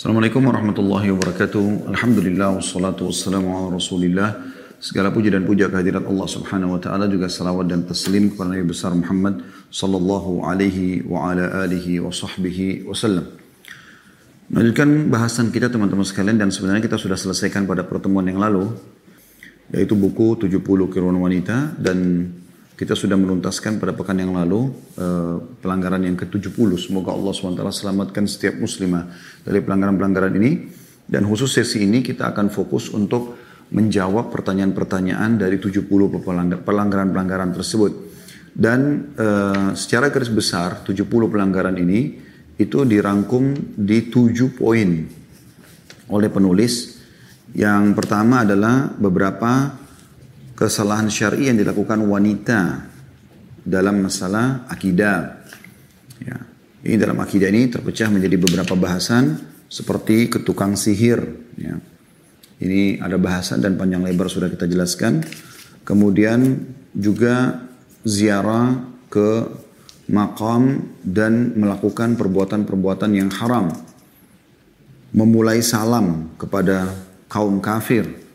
Assalamualaikum warahmatullahi wabarakatuh. Alhamdulillah wassalatu wassalamu ala Rasulillah. Segala puji dan puja kehadirat Allah Subhanahu wa taala juga salawat dan taslim kepada Nabi besar Muhammad sallallahu alaihi wa ala alihi wa sahbihi wasallam. Melanjutkan bahasan kita teman-teman sekalian dan sebenarnya kita sudah selesaikan pada pertemuan yang lalu yaitu buku 70 keruan wanita dan kita sudah menuntaskan pada pekan yang lalu uh, pelanggaran yang ke-70. Semoga Allah SWT selamatkan setiap muslimah dari pelanggaran-pelanggaran ini. Dan khusus sesi ini kita akan fokus untuk menjawab pertanyaan-pertanyaan dari 70 pelanggaran-pelanggaran tersebut. Dan uh, secara garis besar 70 pelanggaran ini itu dirangkum di 7 poin oleh penulis. Yang pertama adalah beberapa kesalahan syar'i yang dilakukan wanita dalam masalah akidah. Ya. Ini dalam akidah ini terpecah menjadi beberapa bahasan seperti ketukang sihir. Ya. Ini ada bahasan dan panjang lebar sudah kita jelaskan. Kemudian juga ziarah ke makam dan melakukan perbuatan-perbuatan yang haram. Memulai salam kepada kaum kafir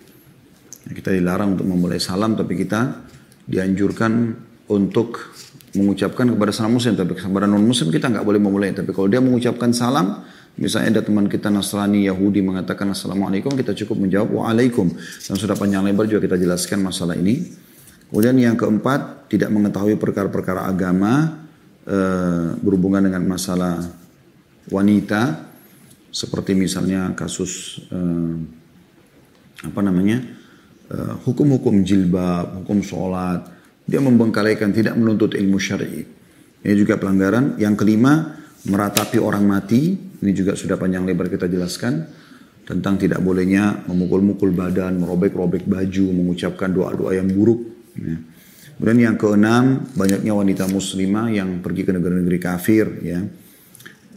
kita dilarang untuk memulai salam tapi kita dianjurkan untuk mengucapkan kepada salam muslim. Tapi kepada non muslim kita nggak boleh memulai. Tapi kalau dia mengucapkan salam misalnya ada teman kita Nasrani Yahudi mengatakan assalamualaikum kita cukup menjawab waalaikum. Dan sudah panjang lebar juga kita jelaskan masalah ini. Kemudian yang keempat tidak mengetahui perkara-perkara agama e, berhubungan dengan masalah wanita. Seperti misalnya kasus e, apa namanya hukum-hukum jilbab, hukum sholat. Dia membengkalaikan, tidak menuntut ilmu syar'i. Ini juga pelanggaran. Yang kelima, meratapi orang mati. Ini juga sudah panjang lebar kita jelaskan. Tentang tidak bolehnya memukul-mukul badan, merobek-robek baju, mengucapkan doa-doa yang buruk. Ya. Kemudian yang keenam, banyaknya wanita muslimah yang pergi ke negara-negeri kafir. ya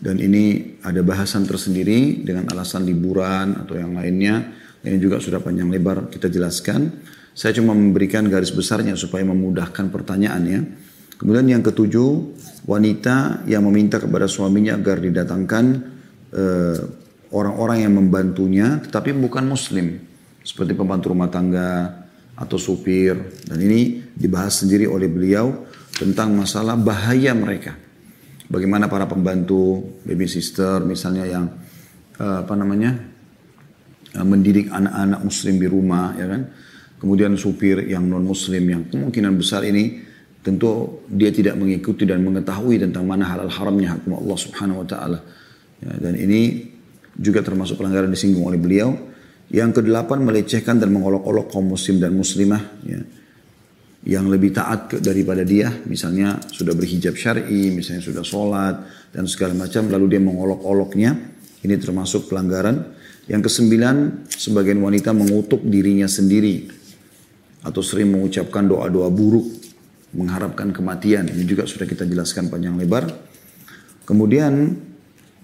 Dan ini ada bahasan tersendiri dengan alasan liburan atau yang lainnya ini juga sudah panjang lebar kita jelaskan. Saya cuma memberikan garis besarnya supaya memudahkan pertanyaannya. Kemudian yang ketujuh, wanita yang meminta kepada suaminya agar didatangkan eh, orang-orang yang membantunya, tetapi bukan muslim. Seperti pembantu rumah tangga atau supir. Dan ini dibahas sendiri oleh beliau tentang masalah bahaya mereka. Bagaimana para pembantu, baby sister misalnya yang uh, apa namanya Eh, mendidik anak-anak muslim di rumah ya kan? Kemudian supir yang non muslim yang kemungkinan besar ini tentu dia tidak mengikuti dan mengetahui tentang mana halal haramnya hukum Allah Subhanahu wa taala. Ya, dan ini juga termasuk pelanggaran disinggung oleh beliau. Yang kedelapan melecehkan dan mengolok-olok kaum muslim dan muslimah ya, yang lebih taat daripada dia misalnya sudah berhijab syar'i misalnya sudah sholat dan segala macam lalu dia mengolok-oloknya. Ini termasuk pelanggaran yang kesembilan, sebagian wanita mengutuk dirinya sendiri atau sering mengucapkan doa-doa buruk, mengharapkan kematian. Ini juga sudah kita jelaskan panjang lebar. Kemudian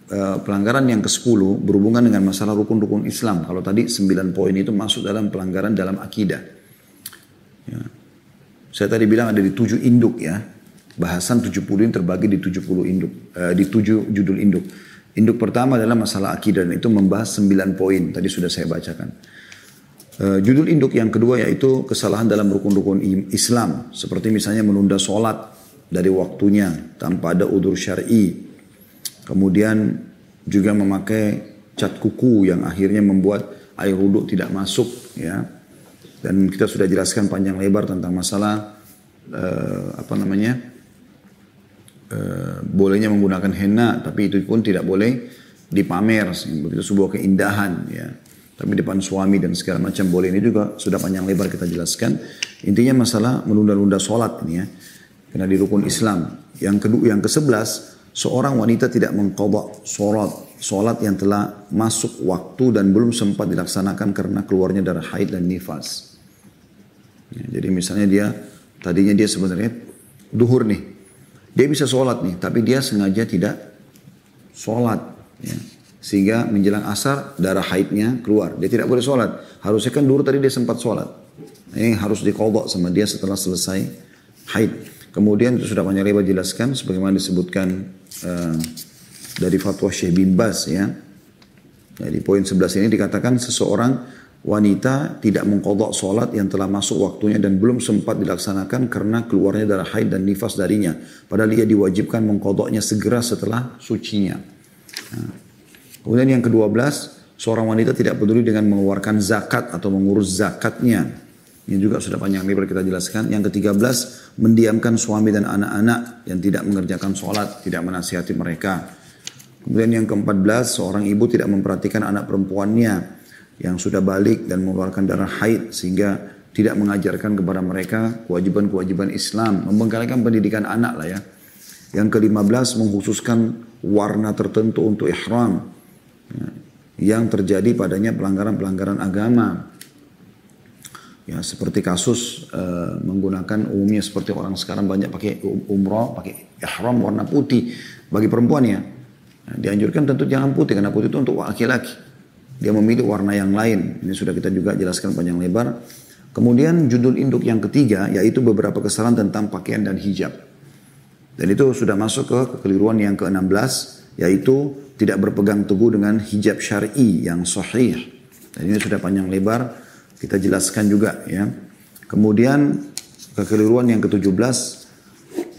eh, pelanggaran yang ke-10 berhubungan dengan masalah rukun-rukun Islam. Kalau tadi 9 poin itu masuk dalam pelanggaran dalam akidah. Ya. Saya tadi bilang ada di 7 induk ya. Bahasan 70 ini terbagi di 70 induk, eh, di 7 judul induk. Induk pertama adalah masalah akidah dan itu membahas sembilan poin. Tadi sudah saya bacakan. Uh, judul induk yang kedua yaitu kesalahan dalam rukun-rukun Islam. Seperti misalnya menunda sholat dari waktunya tanpa ada udur syar'i. Kemudian juga memakai cat kuku yang akhirnya membuat air wudhu tidak masuk. ya Dan kita sudah jelaskan panjang lebar tentang masalah uh, apa namanya Eh, bolehnya menggunakan henna, tapi itu pun tidak boleh dipamer, begitu sebuah keindahan ya. Tapi depan suami dan segala macam boleh ini juga sudah panjang lebar kita jelaskan. Intinya masalah menunda-nunda sholat ini ya. Karena di rukun Islam. Yang kedua, yang ke sebelas, seorang wanita tidak mengkodok sholat, sholat yang telah masuk waktu dan belum sempat dilaksanakan karena keluarnya darah haid dan nifas. Ya, jadi misalnya dia tadinya dia sebenarnya duhur nih, dia bisa sholat nih, tapi dia sengaja tidak sholat. Ya. Sehingga menjelang asar darah haidnya keluar. Dia tidak boleh sholat. Harusnya kan dulu tadi dia sempat sholat. Ini harus dikodok sama dia setelah selesai haid. Kemudian sudah banyak lebar jelaskan sebagaimana disebutkan uh, dari fatwa Syekh bin Bas ya. Jadi poin 11 ini dikatakan seseorang wanita tidak mengkodok sholat yang telah masuk waktunya dan belum sempat dilaksanakan karena keluarnya darah haid dan nifas darinya. Padahal ia diwajibkan mengkodoknya segera setelah sucinya. Nah. Kemudian yang ke-12, seorang wanita tidak peduli dengan mengeluarkan zakat atau mengurus zakatnya. Ini juga sudah panjang lebar kita jelaskan. Yang ke-13, mendiamkan suami dan anak-anak yang tidak mengerjakan sholat, tidak menasihati mereka. Kemudian yang ke-14, seorang ibu tidak memperhatikan anak perempuannya yang sudah balik dan mengeluarkan darah haid sehingga tidak mengajarkan kepada mereka kewajiban-kewajiban Islam, membengkalikan pendidikan anak lah ya. Yang ke-15 mengkhususkan warna tertentu untuk ihram ya, yang terjadi padanya pelanggaran-pelanggaran agama Ya, seperti kasus uh, menggunakan umumnya seperti orang sekarang banyak pakai um, umroh, pakai ihram warna putih bagi perempuan ya. Nah, dianjurkan tentu jangan putih karena putih itu untuk laki-laki. Dia memilih warna yang lain. Ini sudah kita juga jelaskan panjang lebar. Kemudian judul induk yang ketiga yaitu beberapa kesalahan tentang pakaian dan hijab. Dan itu sudah masuk ke kekeliruan yang ke-16 yaitu tidak berpegang teguh dengan hijab syar'i yang sahih. Dan ini sudah panjang lebar kita jelaskan juga ya. Kemudian kekeliruan yang ke-17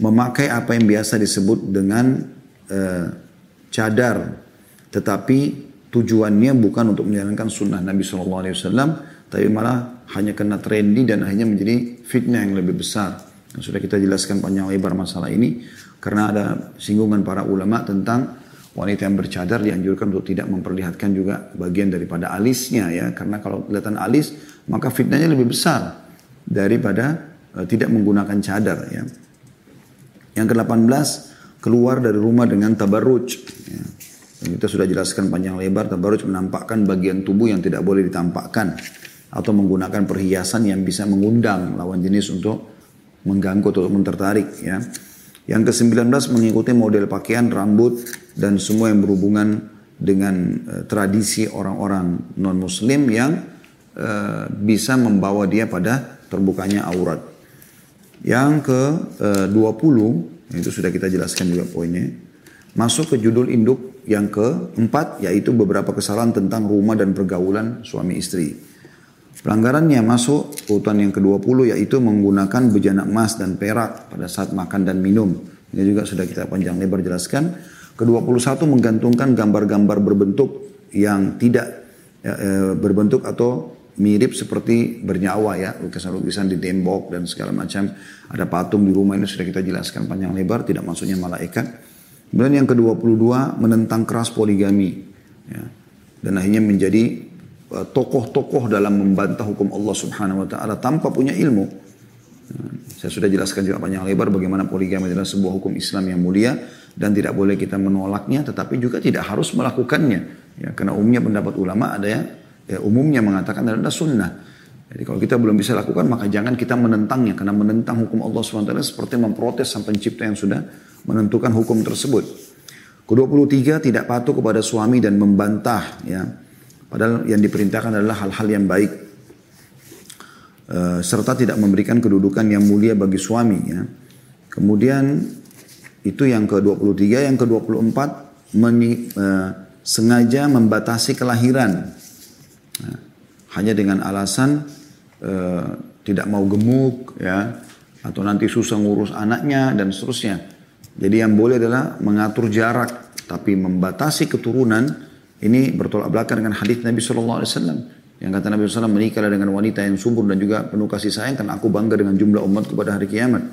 memakai apa yang biasa disebut dengan uh, cadar tetapi tujuannya bukan untuk menjalankan sunnah Nabi SAW tapi malah hanya kena trendy dan akhirnya menjadi fitnah yang lebih besar. Yang sudah kita jelaskan panjang lebar masalah ini karena ada singgungan para ulama tentang wanita yang bercadar dianjurkan untuk tidak memperlihatkan juga bagian daripada alisnya ya karena kalau kelihatan alis maka fitnahnya lebih besar daripada uh, tidak menggunakan cadar ya. Yang ke-18 keluar dari rumah dengan tabarruj kita sudah jelaskan panjang lebar tabarruj menampakkan bagian tubuh yang tidak boleh ditampakkan atau menggunakan perhiasan yang bisa mengundang lawan jenis untuk mengganggu atau mentertarik ya. Yang ke-19 mengikuti model pakaian, rambut, dan semua yang berhubungan dengan uh, tradisi orang-orang non-muslim yang uh, bisa membawa dia pada terbukanya aurat. Yang ke-20, uh, itu sudah kita jelaskan juga poinnya, masuk ke judul induk yang keempat, yaitu beberapa kesalahan tentang rumah dan pergaulan suami istri. Pelanggarannya masuk urutan yang ke-20 yaitu menggunakan bejana emas dan perak pada saat makan dan minum. Ini juga sudah kita panjang lebar jelaskan. Ke-21 menggantungkan gambar-gambar berbentuk yang tidak ya, e, berbentuk atau mirip seperti bernyawa ya. Lukisan-lukisan di tembok dan segala macam. Ada patung di rumah ini sudah kita jelaskan panjang lebar. Tidak maksudnya malaikat. Kemudian yang ke-22 menentang keras poligami. Ya. Dan akhirnya menjadi Eh, tokoh-tokoh dalam membantah hukum Allah Subhanahu wa taala tanpa punya ilmu. Eh, saya sudah jelaskan juga panjang lebar bagaimana poligami adalah sebuah hukum Islam yang mulia dan tidak boleh kita menolaknya tetapi juga tidak harus melakukannya. Ya, karena umumnya pendapat ulama ada ya, ya umumnya mengatakan adalah sunnah. Jadi kalau kita belum bisa lakukan maka jangan kita menentangnya karena menentang hukum Allah SWT seperti memprotes sang pencipta yang sudah menentukan hukum tersebut. Kedua-puluh-tiga tidak patuh kepada suami dan membantah ya Padahal yang diperintahkan adalah hal-hal yang baik. Uh, serta tidak memberikan kedudukan yang mulia bagi suami. Ya. Kemudian itu yang ke-23. Yang ke-24 meni, uh, sengaja membatasi kelahiran. Nah, hanya dengan alasan uh, tidak mau gemuk ya atau nanti susah ngurus anaknya dan seterusnya. Jadi yang boleh adalah mengatur jarak tapi membatasi keturunan ini bertolak belakang dengan hadis Nabi Shallallahu Alaihi Wasallam yang kata Nabi SAW menikahlah dengan wanita yang subur dan juga penuh kasih sayang karena aku bangga dengan jumlah umatku pada hari kiamat.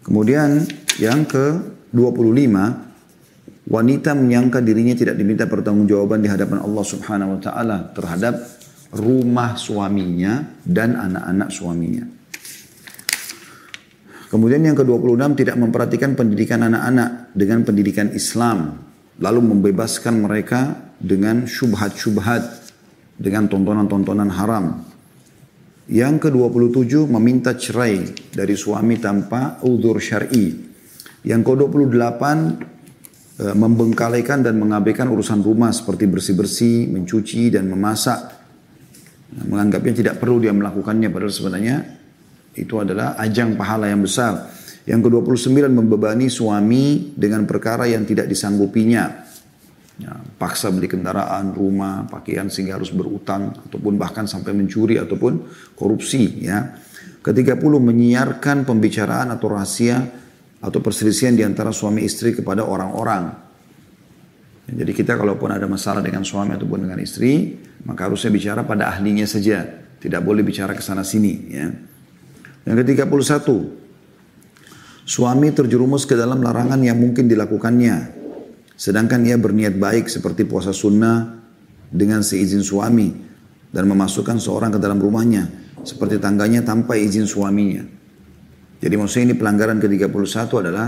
Kemudian yang ke 25 wanita menyangka dirinya tidak diminta pertanggungjawaban di hadapan Allah Subhanahu wa taala terhadap rumah suaminya dan anak-anak suaminya. Kemudian yang ke-26 tidak memperhatikan pendidikan anak-anak dengan pendidikan Islam lalu membebaskan mereka dengan syubhat-syubhat dengan tontonan-tontonan haram. Yang ke-27 meminta cerai dari suami tanpa udur syar'i. Yang ke-28 e, membengkalikan dan mengabaikan urusan rumah seperti bersih-bersih, mencuci dan memasak. Menganggapnya tidak perlu dia melakukannya padahal sebenarnya itu adalah ajang pahala yang besar. Yang ke-29 membebani suami dengan perkara yang tidak disanggupinya. Ya, paksa beli kendaraan, rumah, pakaian sehingga harus berutang ataupun bahkan sampai mencuri ataupun korupsi ya. Ketiga puluh menyiarkan pembicaraan atau rahasia atau perselisihan di antara suami istri kepada orang-orang. Jadi kita kalaupun ada masalah dengan suami ataupun dengan istri, maka harusnya bicara pada ahlinya saja. Tidak boleh bicara ke sana sini ya. Yang ketiga puluh satu, suami terjerumus ke dalam larangan yang mungkin dilakukannya Sedangkan ia berniat baik seperti puasa sunnah dengan seizin suami dan memasukkan seorang ke dalam rumahnya seperti tangganya tanpa izin suaminya. Jadi maksudnya ini pelanggaran ke-31 adalah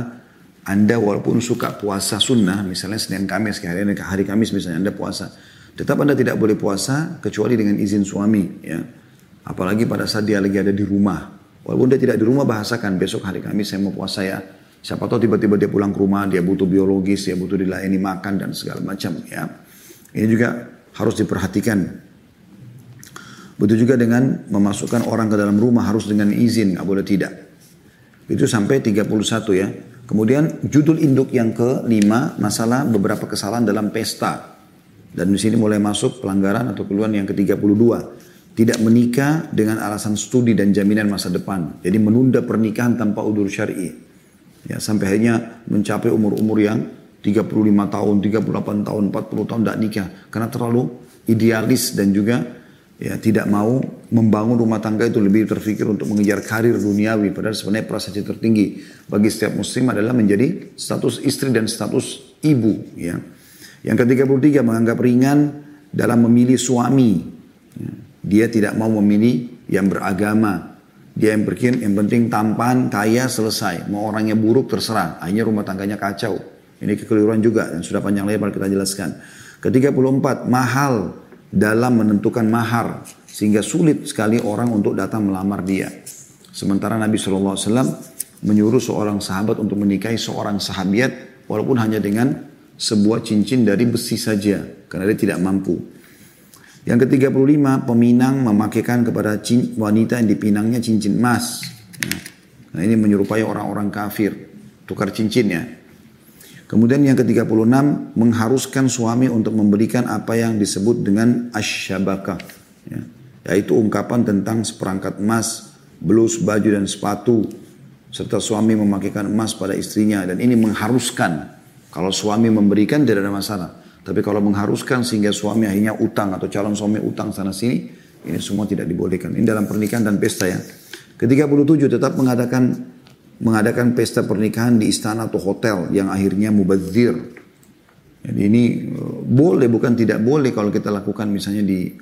Anda walaupun suka puasa sunnah, misalnya Senin Kamis, hari, hari Kamis misalnya Anda puasa, tetap Anda tidak boleh puasa kecuali dengan izin suami. ya. Apalagi pada saat dia lagi ada di rumah. Walaupun dia tidak di rumah bahasakan besok hari Kamis saya mau puasa ya. Siapa tahu tiba-tiba dia pulang ke rumah, dia butuh biologis, dia butuh dilayani makan dan segala macam ya. Ini juga harus diperhatikan. Betul juga dengan memasukkan orang ke dalam rumah harus dengan izin, nggak boleh tidak. Itu sampai 31 ya. Kemudian judul induk yang kelima masalah beberapa kesalahan dalam pesta. Dan di sini mulai masuk pelanggaran atau keluhan yang ke-32. Tidak menikah dengan alasan studi dan jaminan masa depan. Jadi menunda pernikahan tanpa udur syar'i. Ya, sampai akhirnya mencapai umur-umur yang 35 tahun, 38 tahun, 40 tahun tidak nikah. Karena terlalu idealis dan juga ya tidak mau membangun rumah tangga itu lebih terfikir untuk mengejar karir duniawi. Padahal sebenarnya prasasti tertinggi bagi setiap muslim adalah menjadi status istri dan status ibu. Ya. Yang ke-33 menganggap ringan dalam memilih suami. Ya. Dia tidak mau memilih yang beragama, dia yang berkin, yang penting tampan, kaya, selesai. Mau orangnya buruk, terserah. Akhirnya rumah tangganya kacau. Ini kekeliruan juga dan sudah panjang lebar kita jelaskan. Ke-34, mahal dalam menentukan mahar. Sehingga sulit sekali orang untuk datang melamar dia. Sementara Nabi SAW menyuruh seorang sahabat untuk menikahi seorang sahabiat walaupun hanya dengan sebuah cincin dari besi saja karena dia tidak mampu. Yang ke-35, peminang memakaikan kepada wanita yang dipinangnya cincin emas. Nah ini menyerupai orang-orang kafir. Tukar cincinnya. Kemudian yang ke-36, mengharuskan suami untuk memberikan apa yang disebut dengan asyabakah. Ya. Yaitu ungkapan tentang seperangkat emas, blus, baju, dan sepatu. Serta suami memakaikan emas pada istrinya. Dan ini mengharuskan. Kalau suami memberikan tidak ada masalah. Tapi kalau mengharuskan sehingga suami akhirnya utang atau calon suami utang sana sini, ini semua tidak dibolehkan. Ini dalam pernikahan dan pesta ya. Ke-37 tetap mengadakan mengadakan pesta pernikahan di istana atau hotel yang akhirnya mubazir. Jadi ini eh, boleh bukan tidak boleh kalau kita lakukan misalnya di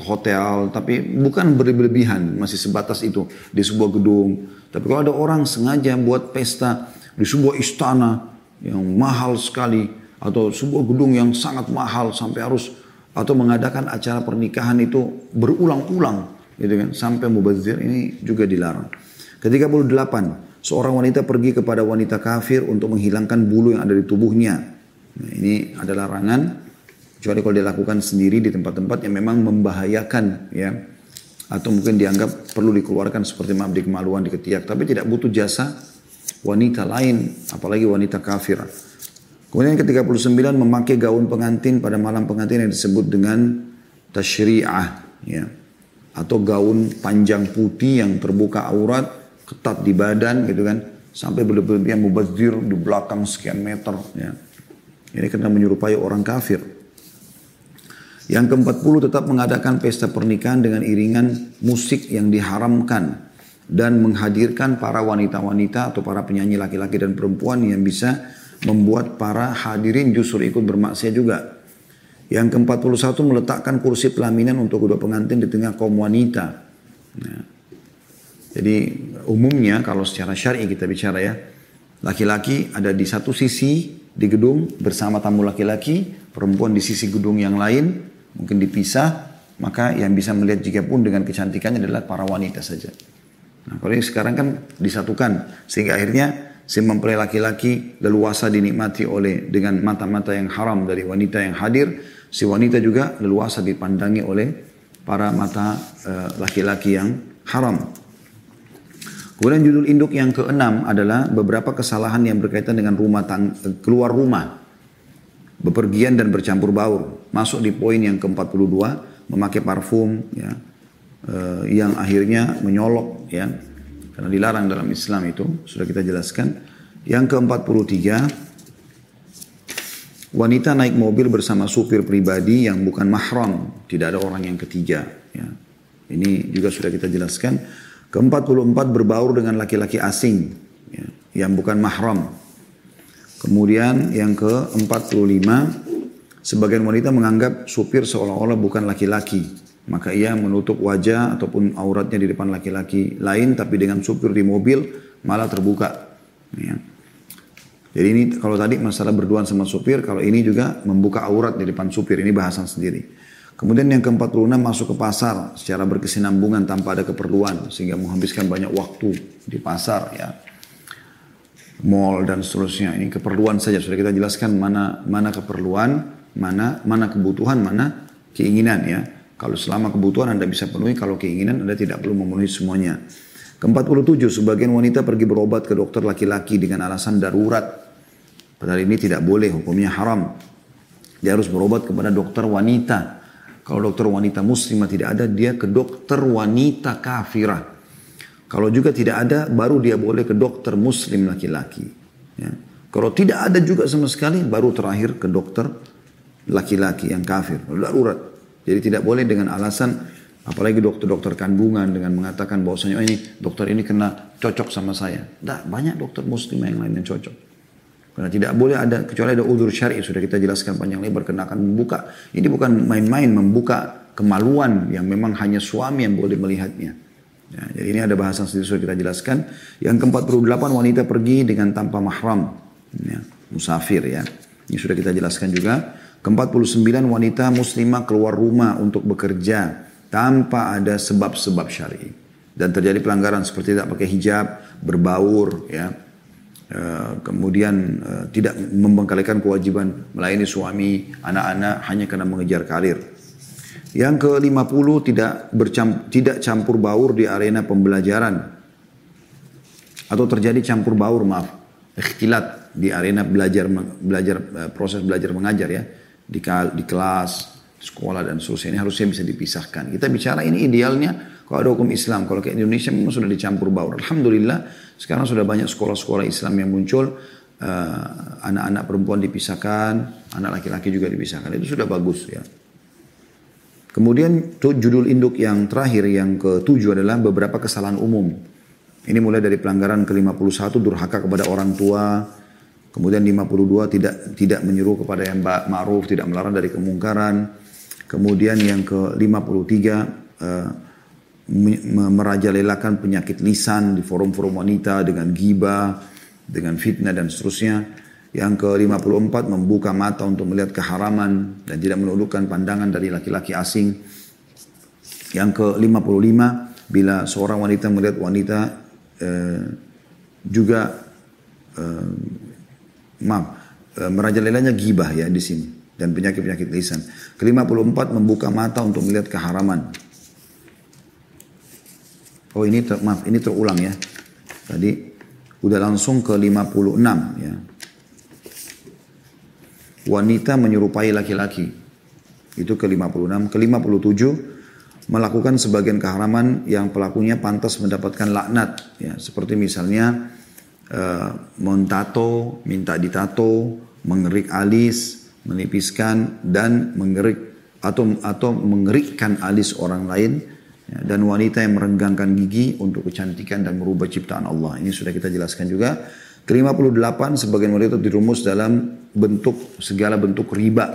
hotel, tapi bukan berlebihan, masih sebatas itu di sebuah gedung. Tapi kalau ada orang sengaja buat pesta di sebuah istana yang mahal sekali, atau sebuah gedung yang sangat mahal sampai harus atau mengadakan acara pernikahan itu berulang-ulang gitu kan sampai mubazir ini juga dilarang. Ke-38, seorang wanita pergi kepada wanita kafir untuk menghilangkan bulu yang ada di tubuhnya. Nah, ini adalah larangan kecuali kalau dilakukan sendiri di tempat-tempat yang memang membahayakan ya atau mungkin dianggap perlu dikeluarkan seperti maaf di kemaluan di ketiak tapi tidak butuh jasa wanita lain apalagi wanita kafir. Kemudian ke-39 memakai gaun pengantin pada malam pengantin yang disebut dengan tasyri'ah ya. Atau gaun panjang putih yang terbuka aurat, ketat di badan gitu kan. Sampai berlebihan mubazir di belakang sekian meter ya. Ini karena menyerupai orang kafir. Yang ke-40 tetap mengadakan pesta pernikahan dengan iringan musik yang diharamkan dan menghadirkan para wanita-wanita atau para penyanyi laki-laki dan perempuan yang bisa membuat para hadirin justru ikut bermaksiat juga. Yang ke-41 meletakkan kursi pelaminan untuk kedua pengantin di tengah kaum wanita. Nah, jadi umumnya kalau secara syar'i kita bicara ya, laki-laki ada di satu sisi di gedung bersama tamu laki-laki, perempuan di sisi gedung yang lain, mungkin dipisah, maka yang bisa melihat jika pun dengan kecantikannya adalah para wanita saja. Nah, kalau ini sekarang kan disatukan sehingga akhirnya si mempelai laki-laki leluasa dinikmati oleh dengan mata-mata yang haram dari wanita yang hadir, si wanita juga leluasa dipandangi oleh para mata eh, laki-laki uh, yang haram. Kemudian judul induk yang keenam adalah beberapa kesalahan yang berkaitan dengan rumah tang keluar rumah. bepergian dan bercampur baur. Masuk di poin yang ke-42, memakai parfum ya, uh, yang akhirnya menyolok ya. Karena dilarang dalam Islam itu, sudah kita jelaskan. Yang ke-43, wanita naik mobil bersama supir pribadi yang bukan mahram, tidak ada orang yang ketiga. Ya. Ini juga sudah kita jelaskan. Ke-44 berbaur dengan laki-laki asing ya, yang bukan mahram. Kemudian yang ke-45 sebagian wanita menganggap supir seolah-olah bukan laki-laki. Maka ia menutup wajah ataupun auratnya di depan laki-laki lain tapi dengan supir di mobil malah terbuka. Ya. Jadi ini kalau tadi masalah berduaan sama supir, kalau ini juga membuka aurat di depan supir, ini bahasan sendiri. Kemudian yang ke-46 masuk ke pasar secara berkesinambungan tanpa ada keperluan sehingga menghabiskan banyak waktu di pasar ya mall dan seterusnya. Ini keperluan saja sudah kita jelaskan mana mana keperluan, mana mana kebutuhan, mana keinginan ya. Kalau selama kebutuhan Anda bisa penuhi, kalau keinginan Anda tidak perlu memenuhi semuanya. Ke-47, sebagian wanita pergi berobat ke dokter laki-laki dengan alasan darurat. Padahal ini tidak boleh, hukumnya haram. Dia harus berobat kepada dokter wanita. Kalau dokter wanita muslimah tidak ada, dia ke dokter wanita kafirah. Kalau juga tidak ada, baru dia boleh ke dokter muslim laki-laki. Ya. Kalau tidak ada juga sama sekali, baru terakhir ke dokter laki-laki yang kafir. Darurat. Jadi tidak boleh dengan alasan, apalagi dokter-dokter kandungan dengan mengatakan bahwasanya oh ini dokter ini kena cocok sama saya. Tidak, banyak dokter muslim yang lain yang cocok. Karena tidak boleh ada, kecuali ada udur syari, sudah kita jelaskan panjang lebar, karena akan membuka. Ini bukan main-main membuka kemaluan yang memang hanya suami yang boleh melihatnya. Ya, jadi ini ada bahasan sendiri sudah kita jelaskan. Yang ke-48 wanita pergi dengan tanpa mahram. Ya, musafir ya. Ini sudah kita jelaskan juga. Ke-49 wanita muslimah keluar rumah untuk bekerja tanpa ada sebab-sebab syar'i. Dan terjadi pelanggaran seperti tidak pakai hijab, berbaur, ya, kemudian uh, tidak membengkalikan kewajiban melayani suami, anak-anak hanya karena mengejar karir. Yang ke-50 tidak bercamp tidak campur baur di arena pembelajaran. Atau terjadi campur baur, maaf. Ikhtilat di arena belajar belajar eh, proses belajar mengajar ya. Di, di kelas, sekolah dan seterusnya. Ini harusnya bisa dipisahkan. Kita bicara ini idealnya kalau ada hukum Islam. Kalau ke Indonesia memang sudah dicampur baur. Alhamdulillah sekarang sudah banyak sekolah-sekolah Islam yang muncul. Eh, anak-anak uh, perempuan dipisahkan, anak laki-laki juga dipisahkan. Itu sudah bagus ya. Kemudian judul induk yang terakhir yang ketujuh adalah beberapa kesalahan umum. Ini mulai dari pelanggaran ke-51 durhaka kepada orang tua, kemudian 52 tidak tidak menyuruh kepada yang ma'ruf, tidak melarang dari kemungkaran. Kemudian yang ke-53 uh, merajalelakan penyakit lisan di forum-forum wanita dengan gibah, dengan fitnah dan seterusnya. Yang ke-54 membuka mata untuk melihat keharaman dan tidak menundukkan pandangan dari laki-laki asing. Yang ke-55 bila seorang wanita melihat wanita eh, juga eh, maaf eh, merajalelanya gibah ya di sini dan penyakit-penyakit lisan. Ke-54 membuka mata untuk melihat keharaman. Oh ini ter, maaf ini terulang ya. Tadi udah langsung ke 56 ya wanita menyerupai laki-laki. Itu ke-56. Ke-57 melakukan sebagian keharaman yang pelakunya pantas mendapatkan laknat. Ya, seperti misalnya uh, mentato, minta ditato, mengerik alis, menipiskan dan mengerik atau atau mengerikkan alis orang lain ya, dan wanita yang merenggangkan gigi untuk kecantikan dan merubah ciptaan Allah. Ini sudah kita jelaskan juga. Ke-58 sebagian wanita dirumus dalam bentuk segala bentuk riba,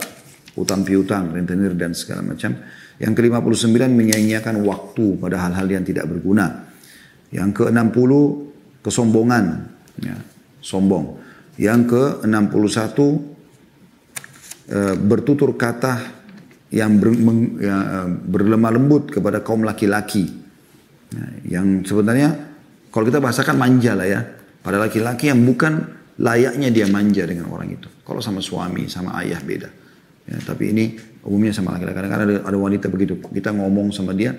utang piutang, rentenir dan segala macam. Yang ke-59 menyanyiakan waktu pada hal-hal yang tidak berguna. Yang ke-60 kesombongan, ya, sombong. Yang ke-61 e, bertutur kata yang ber, meng, ya, eh, berlemah lembut kepada kaum laki-laki. Ya, yang sebenarnya kalau kita bahasakan manja lah ya pada laki-laki yang bukan layaknya dia manja dengan orang itu. Kalau sama suami, sama ayah beda. Ya, tapi ini umumnya sama laki-laki. Kadang-kadang ada, ada wanita begitu. Kita ngomong sama dia,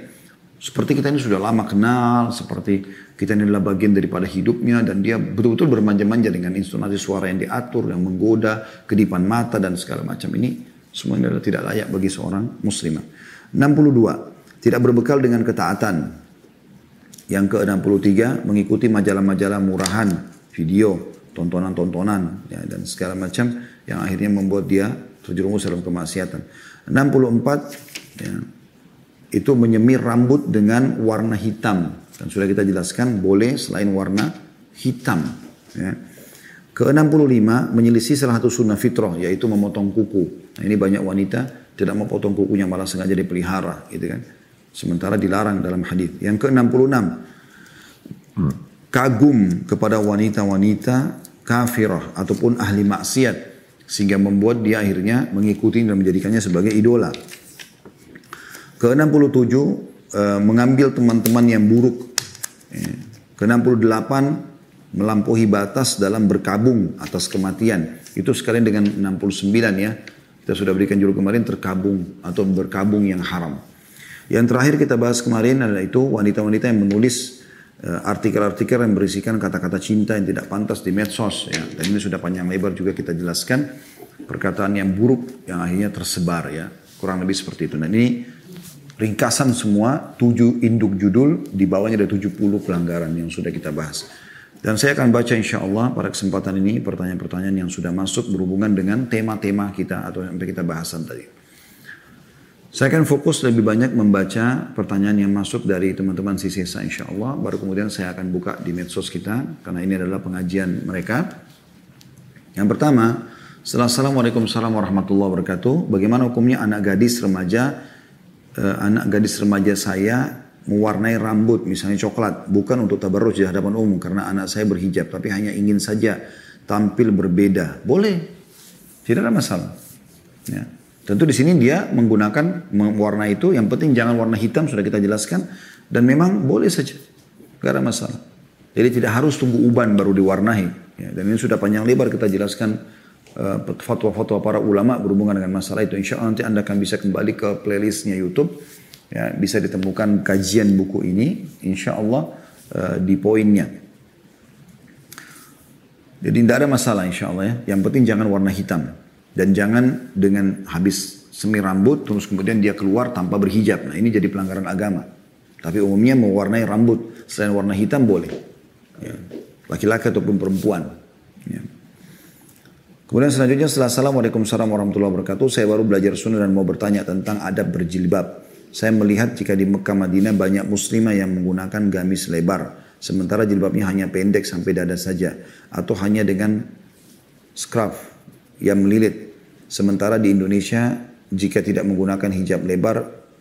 Seperti kita ini sudah lama kenal, seperti kita ini adalah bagian daripada hidupnya dan dia betul-betul bermanja-manja dengan intonasi suara yang diatur, yang menggoda, kedipan mata dan segala macam ini semua adalah tidak layak bagi seorang muslimah. 62. Tidak berbekal dengan ketaatan. Yang ke-63 mengikuti majalah-majalah murahan, video, tontonan-tontonan ya, dan segala macam yang akhirnya membuat dia terjerumus dalam kemaksiatan. 64 ya, itu menyemir rambut dengan warna hitam. Dan sudah kita jelaskan boleh selain warna hitam. Ya. Ke-65 menyelisih salah satu sunnah fitrah yaitu memotong kuku. Nah, ini banyak wanita tidak mau potong kukunya malah sengaja dipelihara gitu kan. Sementara dilarang dalam hadis. Yang ke-66 kagum kepada wanita-wanita kafirah ataupun ahli maksiat sehingga membuat dia akhirnya mengikuti dan menjadikannya sebagai idola. Ke-67 uh, mengambil teman-teman yang buruk. Ya. Ke-68 melampaui batas dalam berkabung atas kematian. Itu sekalian dengan 69 ya. Kita sudah berikan judul kemarin terkabung atau berkabung yang haram. Yang terakhir kita bahas kemarin adalah itu wanita-wanita yang menulis eh, artikel-artikel yang berisikan kata-kata cinta yang tidak pantas di medsos ya. Dan ini sudah panjang lebar juga kita jelaskan perkataan yang buruk yang akhirnya tersebar ya. Kurang lebih seperti itu. Nah ini ringkasan semua, tujuh induk judul, di bawahnya ada 70 pelanggaran yang sudah kita bahas. Dan saya akan baca insya Allah pada kesempatan ini pertanyaan-pertanyaan yang sudah masuk berhubungan dengan tema-tema kita atau yang kita bahasan tadi. Saya akan fokus lebih banyak membaca pertanyaan yang masuk dari teman-teman sisa insya Allah. Baru kemudian saya akan buka di medsos kita karena ini adalah pengajian mereka. Yang pertama, Assalamualaikum warahmatullahi wabarakatuh. Bagaimana hukumnya anak gadis remaja uh, anak gadis remaja saya mewarnai rambut misalnya coklat bukan untuk tabarruj di hadapan umum karena anak saya berhijab tapi hanya ingin saja tampil berbeda boleh tidak ada masalah ya. tentu di sini dia menggunakan warna itu yang penting jangan warna hitam sudah kita jelaskan dan memang boleh saja tidak ada masalah jadi tidak harus tunggu uban baru diwarnai ya. dan ini sudah panjang lebar kita jelaskan Eh, fatwa-fatwa para ulama berhubungan dengan masalah itu. Insya Allah nanti Anda akan bisa kembali ke playlistnya YouTube. Ya, bisa ditemukan kajian buku ini. Insya Allah uh, di poinnya. Jadi tidak ada masalah insya Allah ya. Yang penting jangan warna hitam. Dan jangan dengan habis semi rambut terus kemudian dia keluar tanpa berhijab. Nah ini jadi pelanggaran agama. Tapi umumnya mewarnai rambut selain warna hitam boleh. Ya. Laki-laki ataupun perempuan. Ya. Kemudian selanjutnya Assalamualaikum warahmatullahi wabarakatuh, saya baru belajar sunnah dan mau bertanya tentang adab berjilbab. Saya melihat jika di Mekah Madinah banyak muslimah yang menggunakan gamis lebar, sementara jilbabnya hanya pendek sampai dada saja, atau hanya dengan scarf yang melilit. Sementara di Indonesia, jika tidak menggunakan hijab lebar,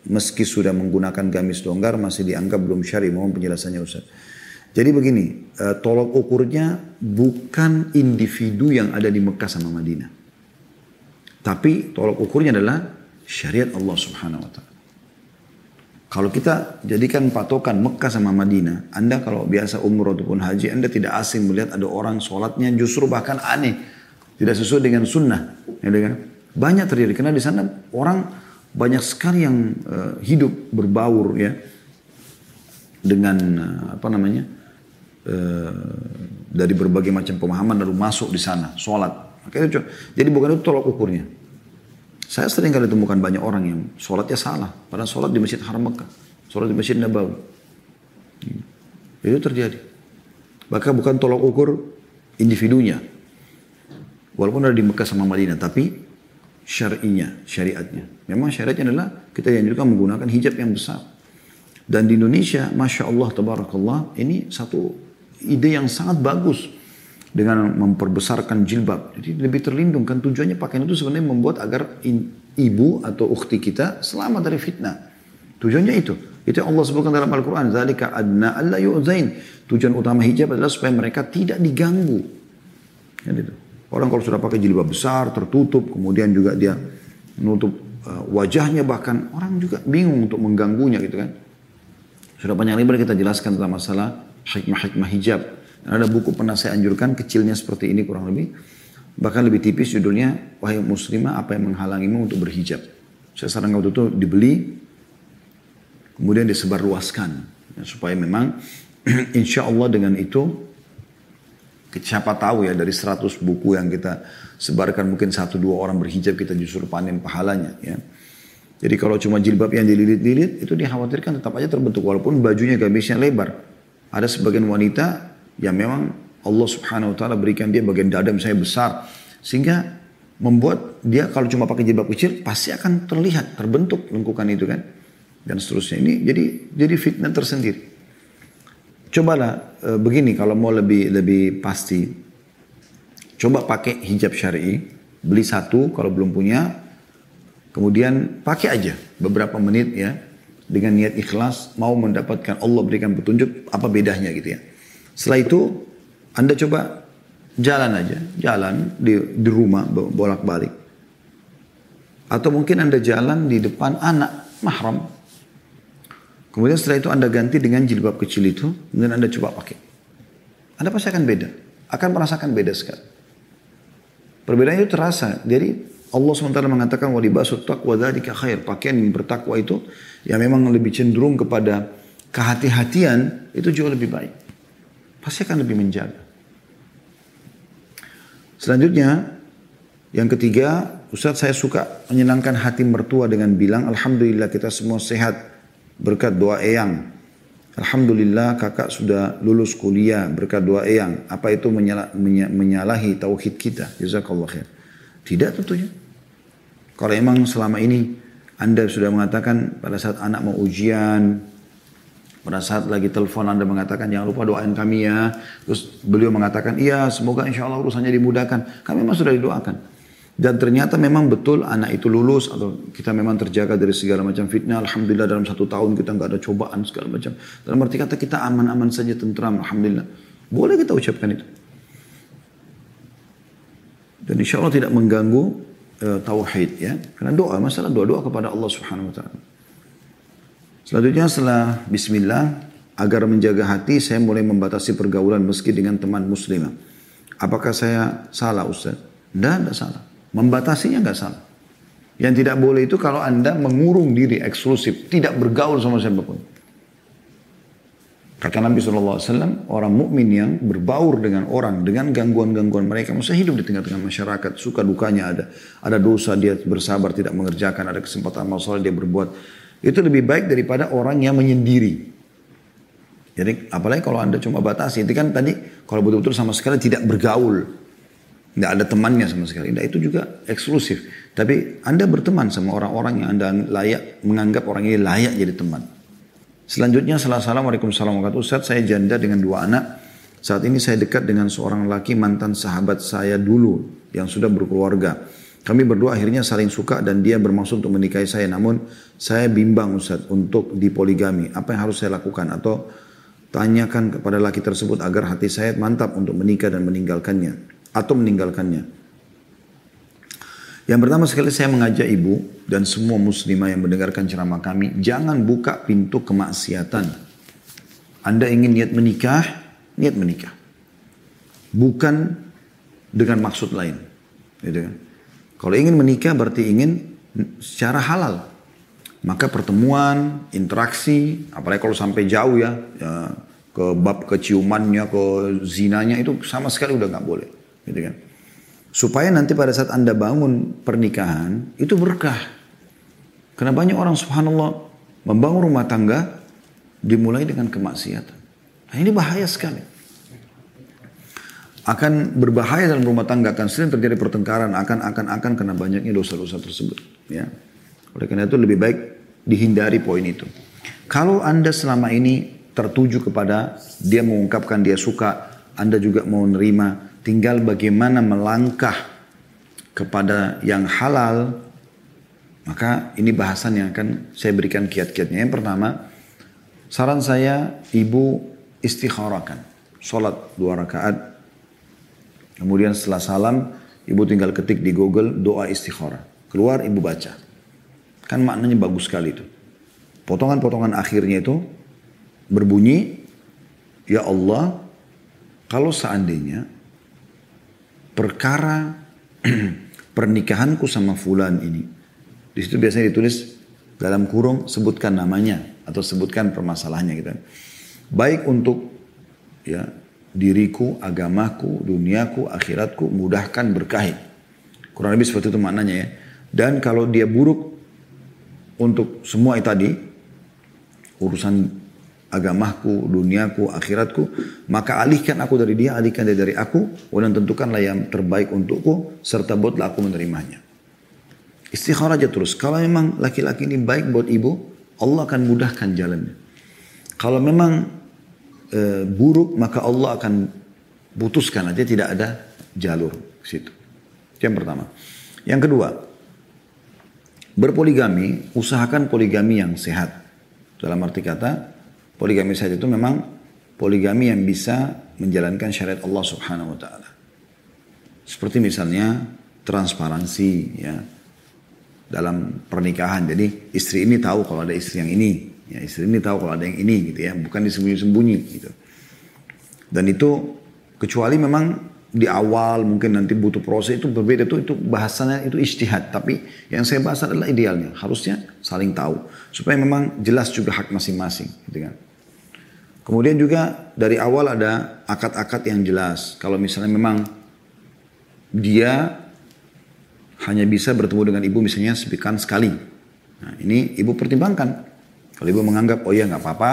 meski sudah menggunakan gamis longgar, masih dianggap belum syari. Mohon penjelasannya Ustaz. Jadi begini, uh, tolok ukurnya bukan individu yang ada di Mekah sama Madinah. Tapi tolok ukurnya adalah syariat Allah subhanahu wa ta'ala. Kalau kita jadikan patokan Mekah sama Madinah, Anda kalau biasa umroh ataupun haji, Anda tidak asing melihat ada orang sholatnya justru bahkan aneh. Tidak sesuai dengan sunnah. Ya, kan? Banyak terjadi, karena di sana orang banyak sekali yang uh, hidup berbaur ya dengan uh, apa namanya Eh, dari berbagai macam pemahaman lalu masuk di sana, sholat. Makanya, jadi bukan itu tolak ukurnya. Saya sering kali temukan banyak orang yang sholatnya salah. Padahal sholat di Masjid Haram Mekah. Sholat di Masjid Nabawi. Hmm. Itu terjadi. Bahkan bukan tolak ukur individunya. Walaupun ada di Mekah sama Madinah. Tapi syari'inya, syariatnya. Memang syariatnya adalah kita yang juga menggunakan hijab yang besar. Dan di Indonesia, Masya Allah, Tabarakallah, ini satu ide yang sangat bagus dengan memperbesarkan jilbab. Jadi lebih terlindung kan tujuannya pakaian itu sebenarnya membuat agar in, ibu atau ukhti kita selamat dari fitnah. Tujuannya itu. Itu yang Allah sebutkan dalam Al-Quran. Zalika adna alla yu'zain. Tujuan utama hijab adalah supaya mereka tidak diganggu. Ya, itu. Orang kalau sudah pakai jilbab besar, tertutup, kemudian juga dia menutup uh, wajahnya bahkan orang juga bingung untuk mengganggunya gitu kan. Sudah banyak lebar kita jelaskan tentang masalah hikmah-hikmah hijab. Ada buku pernah saya anjurkan kecilnya seperti ini kurang lebih. Bahkan lebih tipis judulnya, Wahai muslimah apa yang menghalangimu untuk berhijab. Saya sarankan waktu itu dibeli. kemudian disebarluaskan ya, supaya memang insya Allah dengan itu siapa tahu ya dari 100 buku yang kita sebarkan mungkin satu dua orang berhijab kita justru panen pahalanya ya. Jadi kalau cuma jilbab yang dililit-lilit itu dikhawatirkan tetap aja terbentuk walaupun bajunya gamisnya lebar. Ada sebagian wanita yang memang Allah subhanahu wa ta'ala berikan dia bagian dada misalnya besar. Sehingga membuat dia kalau cuma pakai jilbab kecil pasti akan terlihat terbentuk lengkukan itu kan? Dan seterusnya. Ini jadi jadi fitnah tersendiri. Cobalah e, begini kalau mau lebih lebih pasti. Coba pakai hijab syari beli satu kalau belum punya kemudian pakai aja beberapa menit ya dengan niat ikhlas mau mendapatkan Allah berikan petunjuk apa bedanya gitu ya setelah itu anda coba Jalan aja, jalan di, di rumah bolak-balik. Atau mungkin Anda jalan di depan anak mahram. Kemudian setelah itu Anda ganti dengan jilbab kecil itu, kemudian Anda coba pakai. Anda pasti akan beda. Akan merasakan beda sekali. Perbedaan itu terasa. Jadi Allah SWT mengatakan walibasut taqwa dzalika khair. Pakaian yang bertakwa itu yang memang lebih cenderung kepada kehati-hatian itu jauh lebih baik. Pasti akan lebih menjaga. Selanjutnya, yang ketiga, Ustaz saya suka menyenangkan hati mertua dengan bilang, Alhamdulillah kita semua sehat berkat doa eyang. Alhamdulillah kakak sudah lulus kuliah berkat doa eyang. Apa itu menyalah, menyalahi tauhid kita? Jazakallah khair. Tidak tentunya. Kalau emang selama ini Anda sudah mengatakan pada saat anak mau ujian, pada saat lagi telepon Anda mengatakan jangan lupa doain kami ya. Terus beliau mengatakan iya semoga insya Allah urusannya dimudahkan. Kami memang sudah didoakan. Dan ternyata memang betul anak itu lulus atau kita memang terjaga dari segala macam fitnah. Alhamdulillah dalam satu tahun kita nggak ada cobaan segala macam. Dalam arti kata kita aman-aman saja tentram. Alhamdulillah. Boleh kita ucapkan itu. Dan insya Allah tidak mengganggu uh, tauhid ya. Karena doa, masalah doa-doa kepada Allah subhanahu wa ta'ala. Selanjutnya setelah bismillah, agar menjaga hati saya mulai membatasi pergaulan meski dengan teman muslimah. Apakah saya salah Ustaz? Tidak, tidak salah. Membatasinya nggak salah. Yang tidak boleh itu kalau Anda mengurung diri eksklusif, tidak bergaul sama siapa pun. Kata Nabi SAW, orang mukmin yang berbaur dengan orang, dengan gangguan-gangguan mereka, masa hidup di tengah-tengah masyarakat, suka dukanya ada. Ada dosa, dia bersabar, tidak mengerjakan, ada kesempatan masalah, dia berbuat itu lebih baik daripada orang yang menyendiri. Jadi apalagi kalau anda cuma batasi, itu kan tadi kalau betul-betul sama sekali tidak bergaul, nggak ada temannya sama sekali, nah, itu juga eksklusif. Tapi anda berteman sama orang-orang yang anda layak menganggap orang ini layak jadi teman. Selanjutnya, Assalamualaikum warahmatullahi wabarakatuh. Ustaz, saya janda dengan dua anak. Saat ini saya dekat dengan seorang laki mantan sahabat saya dulu yang sudah berkeluarga. Kami berdua akhirnya saling suka dan dia bermaksud untuk menikahi saya. Namun saya bimbang Ustaz untuk dipoligami. Apa yang harus saya lakukan? Atau tanyakan kepada laki tersebut agar hati saya mantap untuk menikah dan meninggalkannya. Atau meninggalkannya. Yang pertama sekali saya mengajak ibu dan semua muslimah yang mendengarkan ceramah kami. Jangan buka pintu kemaksiatan. Anda ingin niat menikah, niat menikah. Bukan dengan maksud lain. Gitu kan? Kalau ingin menikah berarti ingin secara halal. Maka pertemuan, interaksi, apalagi kalau sampai jauh ya, ya ke bab keciumannya, ke zinanya itu sama sekali udah nggak boleh, gitu kan? Supaya nanti pada saat anda bangun pernikahan itu berkah. Karena banyak orang subhanallah membangun rumah tangga dimulai dengan kemaksiatan. Nah, ini bahaya sekali akan berbahaya dalam rumah tangga akan sering terjadi pertengkaran akan akan akan karena banyaknya dosa-dosa tersebut ya. Oleh karena itu lebih baik dihindari poin itu. Kalau anda selama ini tertuju kepada dia mengungkapkan dia suka anda juga mau nerima tinggal bagaimana melangkah kepada yang halal maka ini bahasan yang akan saya berikan kiat-kiatnya. Yang pertama saran saya ibu istikharakan sholat dua rakaat Kemudian setelah salam, ibu tinggal ketik di Google doa istikharah. Keluar ibu baca. Kan maknanya bagus sekali itu. Potongan-potongan akhirnya itu berbunyi, Ya Allah, kalau seandainya perkara pernikahanku sama fulan ini, di situ biasanya ditulis dalam kurung sebutkan namanya. atau sebutkan permasalahannya gitu. Baik untuk ya diriku, agamaku, duniaku, akhiratku, mudahkan berkahi. Kurang lebih seperti itu maknanya ya. Dan kalau dia buruk untuk semua itu tadi, urusan agamaku, duniaku, akhiratku, maka alihkan aku dari dia, alihkan dia dari aku, dan tentukanlah yang terbaik untukku, serta buatlah aku menerimanya. Istikharah aja terus. Kalau memang laki-laki ini baik buat ibu, Allah akan mudahkan jalannya. Kalau memang e, buruk, maka Allah akan putuskan aja tidak ada jalur ke situ. Yang pertama. Yang kedua, berpoligami, usahakan poligami yang sehat. Dalam arti kata, poligami sehat itu memang poligami yang bisa menjalankan syariat Allah Subhanahu wa taala. Seperti misalnya transparansi ya dalam pernikahan. Jadi istri ini tahu kalau ada istri yang ini, ya istri ini tahu kalau ada yang ini gitu ya, bukan disembunyi-sembunyi gitu. Dan itu kecuali memang di awal mungkin nanti butuh proses itu berbeda itu itu bahasanya itu istihad tapi yang saya bahas adalah idealnya harusnya saling tahu supaya memang jelas juga hak masing-masing gitu kan. Kemudian juga dari awal ada akad-akad yang jelas. Kalau misalnya memang dia hanya bisa bertemu dengan ibu misalnya sepikan sekali. Nah ini ibu pertimbangkan kalau ibu menganggap oh iya nggak apa-apa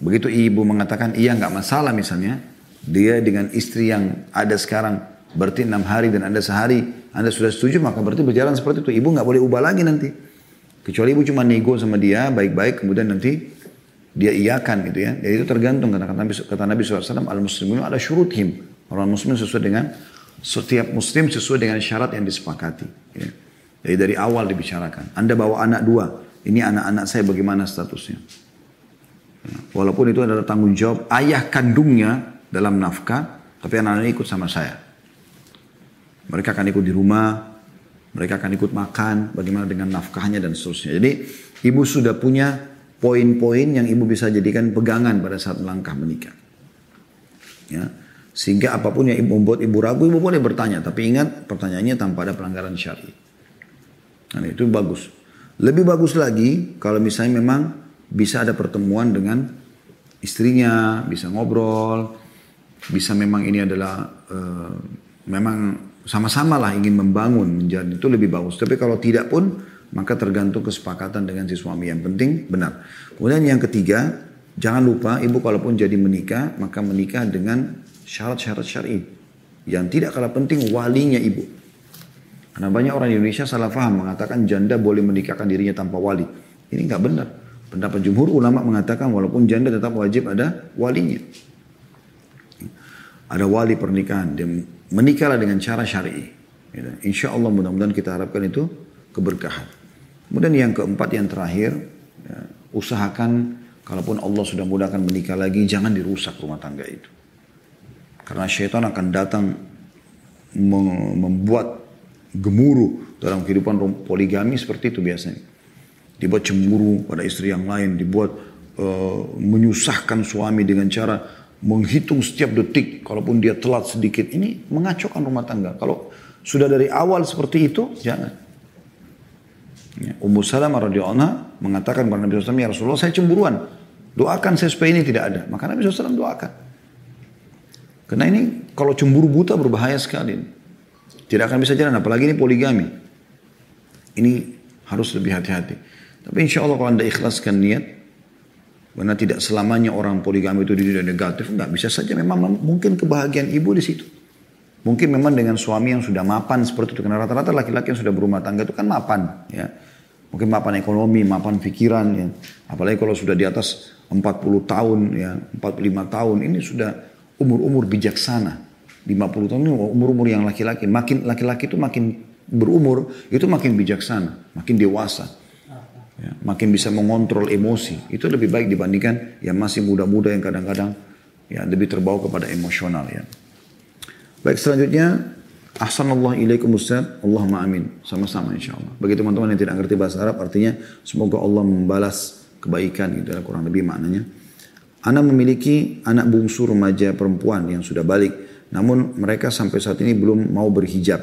begitu ibu mengatakan iya nggak masalah misalnya dia dengan istri yang ada sekarang berarti enam hari dan anda sehari, anda sudah setuju maka berarti berjalan seperti itu. Ibu nggak boleh ubah lagi nanti. Kecuali ibu cuma nego sama dia baik-baik kemudian nanti dia iakan gitu ya. Jadi itu tergantung kata, Nabi, kata Nabi SAW al muslimin ada syuruthim. Orang muslim sesuai dengan setiap muslim sesuai dengan syarat yang disepakati. Ya. Jadi dari awal dibicarakan. Anda bawa anak dua. Ini anak-anak saya bagaimana statusnya. Ya. Walaupun itu adalah tanggung jawab ayah kandungnya dalam nafkah, tapi anak-anak ikut sama saya. Mereka akan ikut di rumah, mereka akan ikut makan, bagaimana dengan nafkahnya dan seterusnya. Jadi ibu sudah punya poin-poin yang ibu bisa jadikan pegangan pada saat melangkah menikah. Ya. Sehingga apa pun yang ibu membuat ibu ragu, ibu boleh bertanya. Tapi ingat pertanyaannya tanpa ada pelanggaran syari. Nah, itu bagus. Lebih bagus lagi kalau misalnya memang bisa ada pertemuan dengan istrinya, bisa ngobrol, bisa memang ini adalah uh, memang sama-sama lah ingin membangun menjadi itu lebih bagus. Tapi kalau tidak pun maka tergantung kesepakatan dengan si suami yang penting benar. Kemudian yang ketiga, jangan lupa ibu kalaupun jadi menikah maka menikah dengan syarat-syarat syar'i yang tidak kalah penting walinya ibu. Karena banyak orang Indonesia salah faham mengatakan janda boleh menikahkan dirinya tanpa wali. Ini nggak benar. Pendapat jumhur ulama mengatakan walaupun janda tetap wajib ada walinya ada wali pernikahan, dia menikahlah dengan cara syar'i. Gitu. Insya Allah mudah-mudahan kita harapkan itu keberkahan. Kemudian yang keempat yang terakhir, ya, usahakan kalaupun Allah sudah mudahkan menikah lagi, jangan dirusak rumah tangga itu. Karena syaitan akan datang membuat gemuruh dalam kehidupan poligami seperti itu biasanya. Dibuat cemburu pada istri yang lain, dibuat uh, menyusahkan suami dengan cara menghitung setiap detik, kalaupun dia telat sedikit, ini mengacaukan rumah tangga. Kalau sudah dari awal seperti itu, jangan. Ya, Ummu Salamah radhiyallahu anha mengatakan kepada Nabi SAW, ya Rasulullah saya cemburuan. Doakan saya supaya ini tidak ada. Maka Nabi SAW doakan. Karena ini kalau cemburu buta berbahaya sekali. Tidak akan bisa jalan, apalagi ini poligami. Ini harus lebih hati-hati. Tapi insya Allah kalau anda ikhlaskan niat, karena tidak selamanya orang poligami itu tidak negatif. Enggak, bisa saja memang mungkin kebahagiaan ibu di situ. Mungkin memang dengan suami yang sudah mapan seperti itu. Karena rata-rata laki-laki yang sudah berumah tangga itu kan mapan. ya Mungkin mapan ekonomi, mapan pikiran. ya Apalagi kalau sudah di atas 40 tahun, ya 45 tahun. Ini sudah umur-umur bijaksana. 50 tahun ini umur-umur yang laki-laki. Makin laki-laki itu makin berumur, itu makin bijaksana, makin dewasa ya, makin bisa mengontrol emosi. Itu lebih baik dibandingkan yang masih muda-muda yang kadang-kadang ya lebih terbawa kepada emosional ya. Baik selanjutnya Ahsanallah ilaikum Ustaz, Allahumma amin. Sama-sama insya Allah. Bagi teman-teman yang tidak ngerti bahasa Arab, artinya semoga Allah membalas kebaikan gitu ya, kurang lebih maknanya. Anak memiliki anak bungsu remaja perempuan yang sudah balik, namun mereka sampai saat ini belum mau berhijab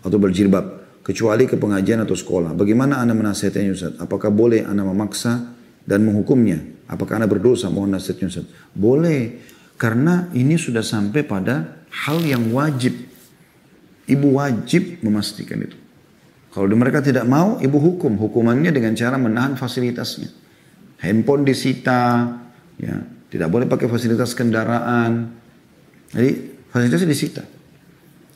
atau berjilbab kecuali ke pengajian atau sekolah. Bagaimana Anda menasihatinya Ustaz? Apakah boleh Anda memaksa dan menghukumnya. Apakah anda berdosa? Mohon nasihatnya Ustaz. Boleh. Karena ini sudah sampai pada hal yang wajib. Ibu wajib memastikan itu. Kalau mereka tidak mau, ibu hukum. Hukumannya dengan cara menahan fasilitasnya. Handphone disita, ya, tidak boleh pakai fasilitas kendaraan. Jadi fasilitasnya disita.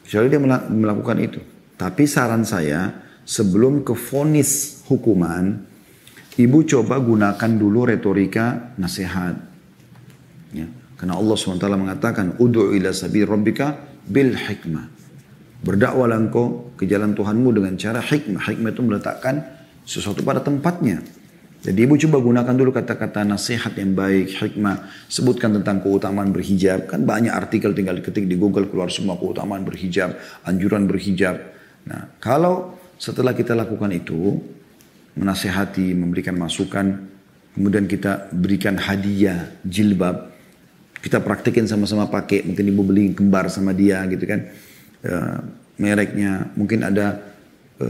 Kecuali dia melakukan itu. Tapi saran saya, sebelum ke vonis hukuman, ibu coba gunakan dulu retorika nasihat. Ya. Karena Allah SWT mengatakan, Udu'u ila sabi rabbika bil hikmah. Berdakwahlah engkau ke jalan Tuhanmu dengan cara hikmah. Hikmah itu meletakkan sesuatu pada tempatnya. Jadi ibu coba gunakan dulu kata-kata nasihat yang baik, hikmah. Sebutkan tentang keutamaan berhijab. Kan banyak artikel tinggal diketik di Google keluar semua keutamaan berhijab, anjuran berhijab. Nah kalau setelah kita lakukan itu, menasehati, memberikan masukan, kemudian kita berikan hadiah, jilbab, kita praktekin sama-sama pakai, mungkin ibu beli kembar sama dia gitu kan, e, mereknya, mungkin ada e,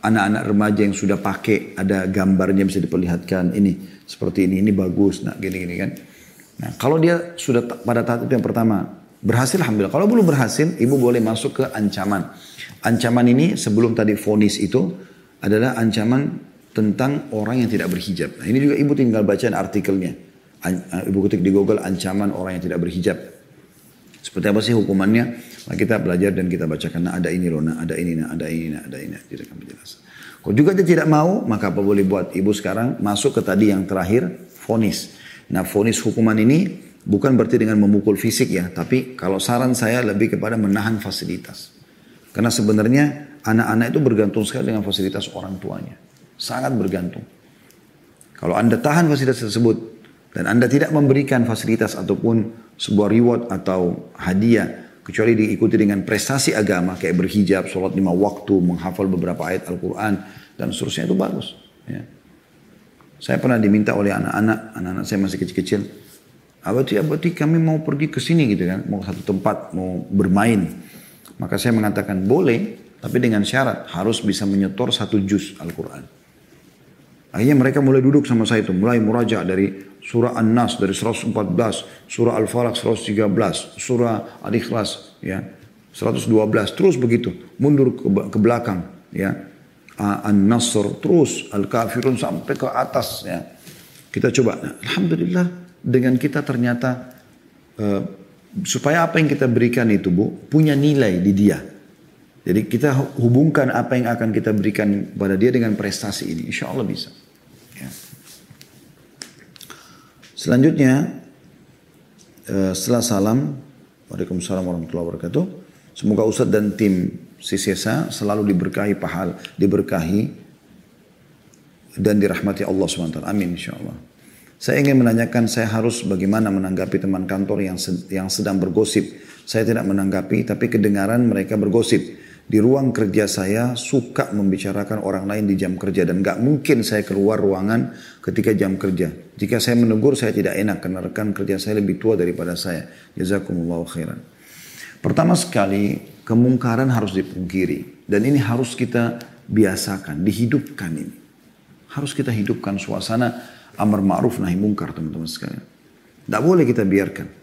anak-anak remaja yang sudah pakai ada gambarnya bisa diperlihatkan ini seperti ini ini bagus nah gini-gini kan? Nah kalau dia sudah pada tahap yang pertama berhasil alhamdulillah. Kalau belum berhasil ibu boleh masuk ke ancaman. Ancaman ini sebelum tadi fonis itu adalah ancaman tentang orang yang tidak berhijab. Nah ini juga ibu tinggal baca artikelnya. Ibu ketik di google ancaman orang yang tidak berhijab. Seperti apa sih hukumannya? Nah, kita belajar dan kita bacakan. Nah, ada ini loh, nah, ada ini, nah, ada ini, nah, ada ini. Tidak akan penjelasan. Kalau juga dia tidak mau, maka apa boleh buat? Ibu sekarang masuk ke tadi yang terakhir, fonis. Nah, fonis hukuman ini bukan berarti dengan memukul fisik ya. Tapi kalau saran saya lebih kepada menahan fasilitas. Karena sebenarnya anak-anak itu bergantung sekali dengan fasilitas orang tuanya. Sangat bergantung. Kalau anda tahan fasilitas tersebut dan anda tidak memberikan fasilitas ataupun sebuah reward atau hadiah kecuali diikuti dengan prestasi agama kayak berhijab, sholat lima waktu, menghafal beberapa ayat Al-Quran dan seterusnya itu bagus. Ya. Saya pernah diminta oleh anak-anak, anak-anak saya masih kecil-kecil, abati abati kami mau pergi ke sini gitu kan, mau satu tempat, mau bermain. Maka saya mengatakan boleh, tapi dengan syarat harus bisa menyetor satu juz Al-Quran. Akhirnya mereka mulai duduk sama saya itu, mulai muraja dari surah An-Nas dari 114, surah Al-Falaq 113, surah Al-Ikhlas ya 112, terus begitu, mundur ke, ke belakang ya. An-Nasr terus Al-Kafirun sampai ke atas ya. Kita coba. Nah, Alhamdulillah dengan kita ternyata uh, supaya apa yang kita berikan itu Bu punya nilai di dia. Jadi kita hubungkan apa yang akan kita berikan pada dia dengan prestasi ini. Insya Allah bisa. Ya. Selanjutnya, eh, setelah salam, Waalaikumsalam warahmatullahi wabarakatuh. Semoga Ustadz dan tim Sisesa selalu diberkahi pahal, diberkahi dan dirahmati Allah SWT. Amin insya Allah. Saya ingin menanyakan saya harus bagaimana menanggapi teman kantor yang yang sedang bergosip. Saya tidak menanggapi tapi kedengaran mereka bergosip di ruang kerja saya suka membicarakan orang lain di jam kerja dan gak mungkin saya keluar ruangan ketika jam kerja. Jika saya menegur saya tidak enak karena rekan kerja saya lebih tua daripada saya. Jazakumullah khairan. Pertama sekali kemungkaran harus dipungkiri dan ini harus kita biasakan, dihidupkan ini. Harus kita hidupkan suasana amar ma'ruf nahi mungkar teman-teman sekalian. Tidak boleh kita biarkan.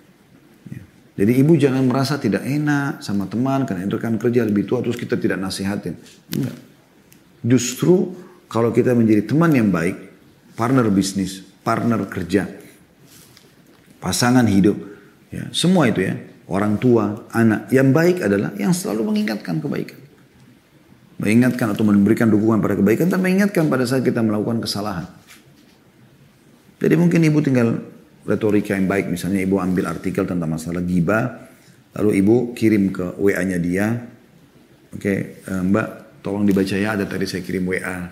Jadi ibu jangan merasa tidak enak sama teman karena itu kan kerja lebih tua terus kita tidak nasihatin. Enggak. Justru kalau kita menjadi teman yang baik, partner bisnis, partner kerja, pasangan hidup, ya, semua itu ya, orang tua, anak, yang baik adalah yang selalu mengingatkan kebaikan. Mengingatkan atau memberikan dukungan pada kebaikan dan mengingatkan pada saat kita melakukan kesalahan. Jadi mungkin ibu tinggal retorika yang baik. Misalnya ibu ambil artikel tentang masalah giba, lalu ibu kirim ke WA-nya dia. Oke, okay, eh, Mbak, tolong dibaca ya. Ada tadi saya kirim WA.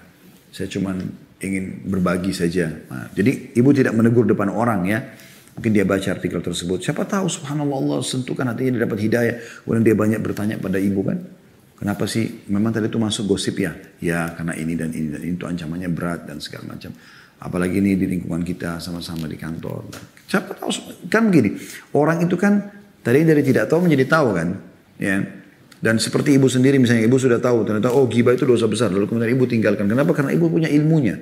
Saya cuma ingin berbagi saja. Nah, jadi ibu tidak menegur depan orang ya. Mungkin dia baca artikel tersebut. Siapa tahu subhanallah Allah sentuhkan hatinya dia dapat hidayah. Kemudian dia banyak bertanya pada ibu kan. Kenapa sih memang tadi itu masuk gosip ya? Ya karena ini dan ini dan ini itu ancamannya berat dan segala macam. Apalagi ini di lingkungan kita sama-sama di kantor. Siapa tahu kan begini. Orang itu kan tadi dari tidak tahu menjadi tahu kan. Ya. Dan seperti ibu sendiri misalnya ibu sudah tahu ternyata oh gibah itu dosa besar. Lalu kemudian ibu tinggalkan. Kenapa? Karena ibu punya ilmunya.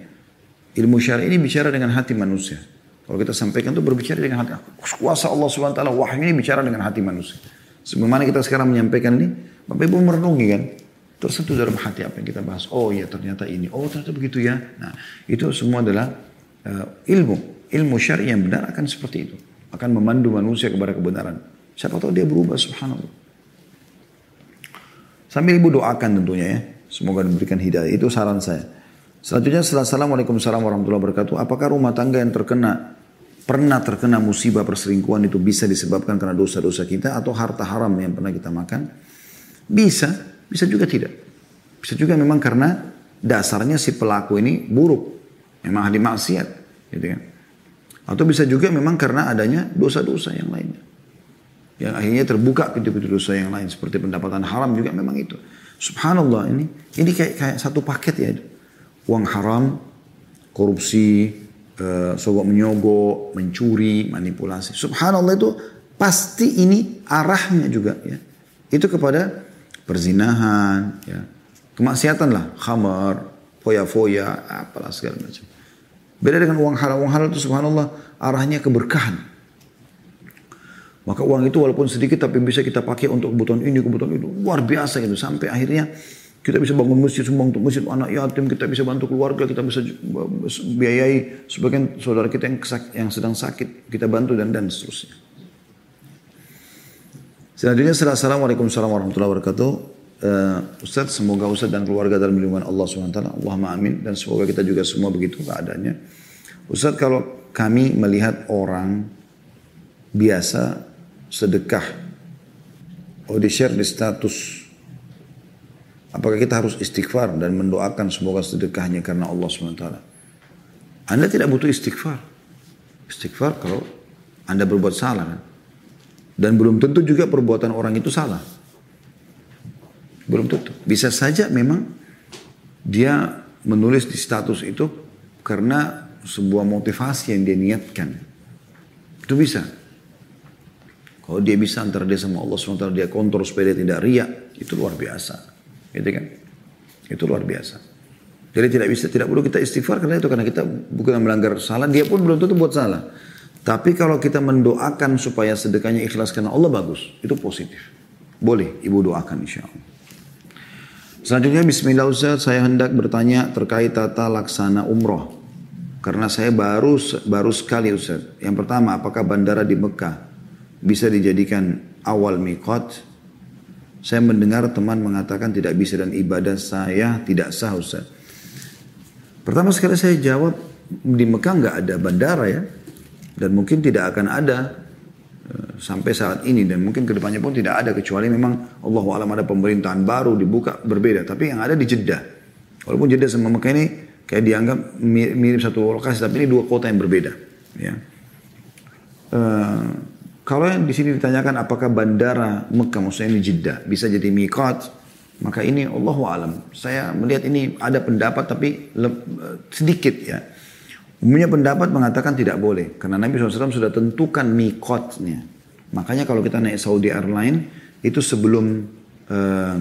Ilmu syar'i ini bicara dengan hati manusia. Kalau kita sampaikan itu berbicara dengan hati. Kuasa Allah SWT wahyu ini bicara dengan hati manusia. Sebagaimana kita sekarang menyampaikan ini, Bapak Ibu merenungi kan. Tersentuh dalam hati apa yang kita bahas. Oh iya ternyata ini. Oh ternyata begitu ya. Nah itu semua adalah uh, ilmu. Ilmu syar'i yang benar akan seperti itu. Akan memandu manusia kepada kebenaran. Siapa tahu dia berubah subhanallah. Sambil ibu doakan tentunya ya. Semoga diberikan hidayah. Itu saran saya. Selanjutnya setelah Assalamualaikum warahmatullahi wabarakatuh. Apakah rumah tangga yang terkena pernah terkena musibah perselingkuhan itu bisa disebabkan karena dosa-dosa kita atau harta haram yang pernah kita makan? Bisa, bisa juga tidak. Bisa juga memang karena dasarnya si pelaku ini buruk, memang ahli maksiat, gitu kan. Atau bisa juga memang karena adanya dosa-dosa yang lainnya. Yang akhirnya terbuka pintu-pintu dosa yang lain seperti pendapatan haram juga memang itu. Subhanallah ini ini kayak kayak satu paket ya uang haram, korupsi, uh, sogok menyogok, mencuri, manipulasi. Subhanallah itu pasti ini arahnya juga ya. Itu kepada perzinahan, ya. kemaksiatan lah, khamar, foya-foya, apalah segala macam. Beda dengan uang halal. Uang halal itu subhanallah arahnya keberkahan. Maka uang itu walaupun sedikit tapi bisa kita pakai untuk kebutuhan ini, kebutuhan itu. Luar biasa gitu. Sampai akhirnya kita bisa bangun masjid sumbang untuk masjid anak yatim, kita bisa bantu keluarga, kita bisa biayai sebagian saudara kita yang sedang sakit, kita bantu dan dan seterusnya. Selanjutnya Assalamualaikum warahmatullahi wabarakatuh. Uh, Ustaz, semoga Ustaz dan keluarga dalam lindungan Allah SWT. Allahumma amin. Dan semoga kita juga semua begitu keadaannya. Ustaz, kalau kami melihat orang biasa sedekah. Oh, di-share di status Apakah kita harus istighfar dan mendoakan semoga sedekahnya karena Allah SWT? Anda tidak butuh istighfar. Istighfar kalau Anda berbuat salah kan? Dan belum tentu juga perbuatan orang itu salah. Belum tentu. Bisa saja memang dia menulis di status itu karena sebuah motivasi yang dia niatkan. Itu bisa. Kalau dia bisa antara dia sama Allah SWT dia kontrol supaya dia tidak riak, itu luar biasa. Gitu kan? Itu luar biasa. Jadi tidak bisa, tidak perlu kita istighfar karena itu karena kita bukan melanggar salah, dia pun belum tentu buat salah. Tapi kalau kita mendoakan supaya sedekahnya ikhlas karena Allah bagus, itu positif. Boleh ibu doakan insya Allah. Selanjutnya Bismillah Ustaz, saya hendak bertanya terkait tata laksana umroh. Karena saya baru baru sekali Ustaz. Yang pertama, apakah bandara di Mekah bisa dijadikan awal mikot? Saya mendengar teman mengatakan tidak bisa dan ibadah saya tidak sah Ustaz. Pertama sekali saya jawab di Mekah nggak ada bandara ya. Dan mungkin tidak akan ada eh, sampai saat ini dan mungkin ke depannya pun tidak ada kecuali memang Allah alam ada pemerintahan baru dibuka berbeda. Tapi yang ada di Jeddah. Walaupun Jeddah sama Mekah ini kayak dianggap mirip satu lokasi tapi ini dua kota yang berbeda. Ya. Uh, kalau yang di sini ditanyakan apakah bandara Mekah maksudnya ini Jeddah bisa jadi miqat, maka ini Allah alam. Saya melihat ini ada pendapat tapi sedikit ya. Umumnya pendapat mengatakan tidak boleh karena Nabi SAW sudah tentukan miqatnya. Makanya kalau kita naik Saudi Airline itu sebelum uh,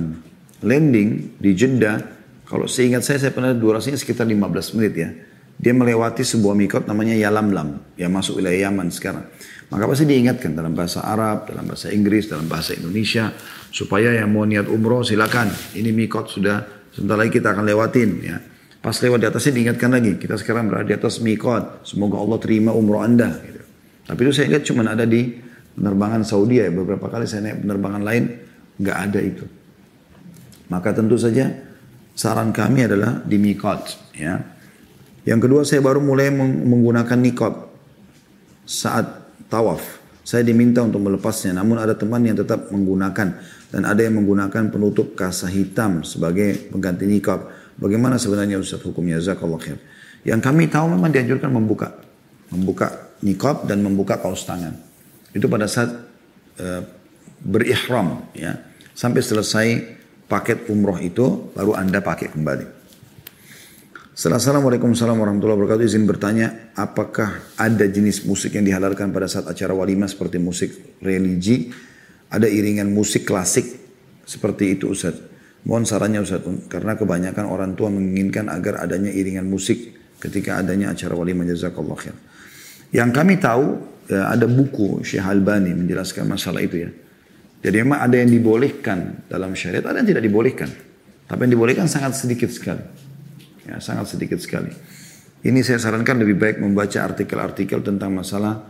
landing di Jeddah, kalau seingat saya saya pernah durasinya sekitar 15 menit ya. Dia melewati sebuah mikot namanya Yalamlam yang masuk wilayah Yaman sekarang. Maka pasti diingatkan dalam bahasa Arab, dalam bahasa Inggris, dalam bahasa Indonesia supaya yang mau niat umroh silakan. Ini mikot sudah sebentar lagi kita akan lewatin ya. Pas lewat di atasnya diingatkan lagi. Kita sekarang berada di atas mikot. Semoga Allah terima umroh anda. Gitu. Tapi itu saya lihat cuma ada di penerbangan Saudi ya. Beberapa kali saya naik penerbangan lain nggak ada itu. Maka tentu saja saran kami adalah di mikot ya. Yang kedua saya baru mulai menggunakan nikot saat tawaf. Saya diminta untuk melepasnya, namun ada teman yang tetap menggunakan dan ada yang menggunakan penutup kasa hitam sebagai pengganti nikab. Bagaimana sebenarnya Ustaz hukumnya? Zakallah khair. Yang kami tahu memang dianjurkan membuka. Membuka nikab dan membuka kaos tangan. Itu pada saat uh, berihram ya. Sampai selesai paket umroh itu baru Anda pakai kembali. Assalamualaikum warahmatullahi wabarakatuh. Izin bertanya, apakah ada jenis musik yang dihalalkan pada saat acara walimah seperti musik religi? Ada iringan musik klasik seperti itu Ustaz. Mohon sarannya Ustaz, karena kebanyakan orang tua menginginkan agar adanya iringan musik ketika adanya acara walimah jazakallah khair. Yang kami tahu ya, ada buku Syekh Albani menjelaskan masalah itu ya. Jadi memang ada yang dibolehkan dalam syariat, ada yang tidak dibolehkan. Tapi yang dibolehkan sangat sedikit sekali. Ya, sangat sedikit sekali. Ini saya sarankan lebih baik membaca artikel-artikel tentang masalah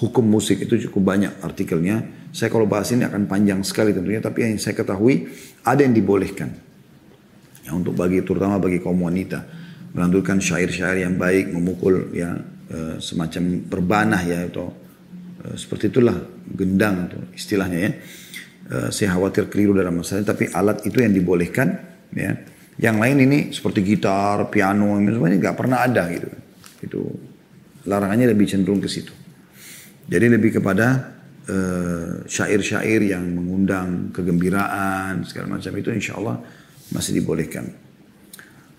hukum musik itu cukup banyak artikelnya. Saya kalau bahas ini akan panjang sekali tentunya, tapi yang saya ketahui ada yang dibolehkan. Ya, untuk bagi terutama bagi kaum wanita melantunkan syair-syair yang baik, memukul ya e, semacam berbanah ya itu e, seperti itulah gendang itu istilahnya ya. E, saya khawatir keliru dalam masalah tapi alat itu yang dibolehkan ya. Yang lain ini seperti gitar, piano, semuanya nggak pernah ada gitu. Itu larangannya lebih cenderung ke situ. Jadi lebih kepada syair-syair uh, yang mengundang kegembiraan segala macam itu insya Allah masih dibolehkan.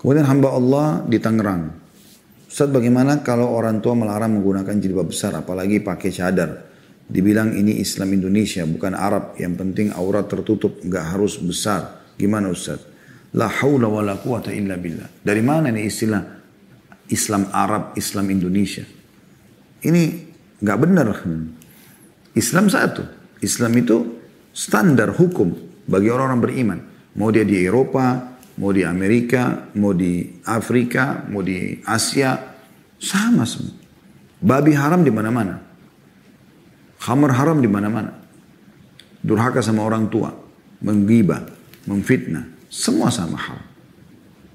Kemudian hamba Allah di Tangerang. Ustaz bagaimana kalau orang tua melarang menggunakan jilbab besar apalagi pakai cadar. Dibilang ini Islam Indonesia bukan Arab. Yang penting aurat tertutup nggak harus besar. Gimana Ustaz? La haula wa la quwata illa billah. Dari mana nih istilah Islam Arab, Islam Indonesia? Ini nggak benar. Islam satu. Islam itu standar hukum bagi orang-orang beriman. Mau dia di Eropa, mau di Amerika, mau di Afrika, mau di Asia, sama semua. Babi haram di mana-mana. Khamar haram di mana-mana. Durhaka sama orang tua, menggibah, memfitnah, semua sama haram.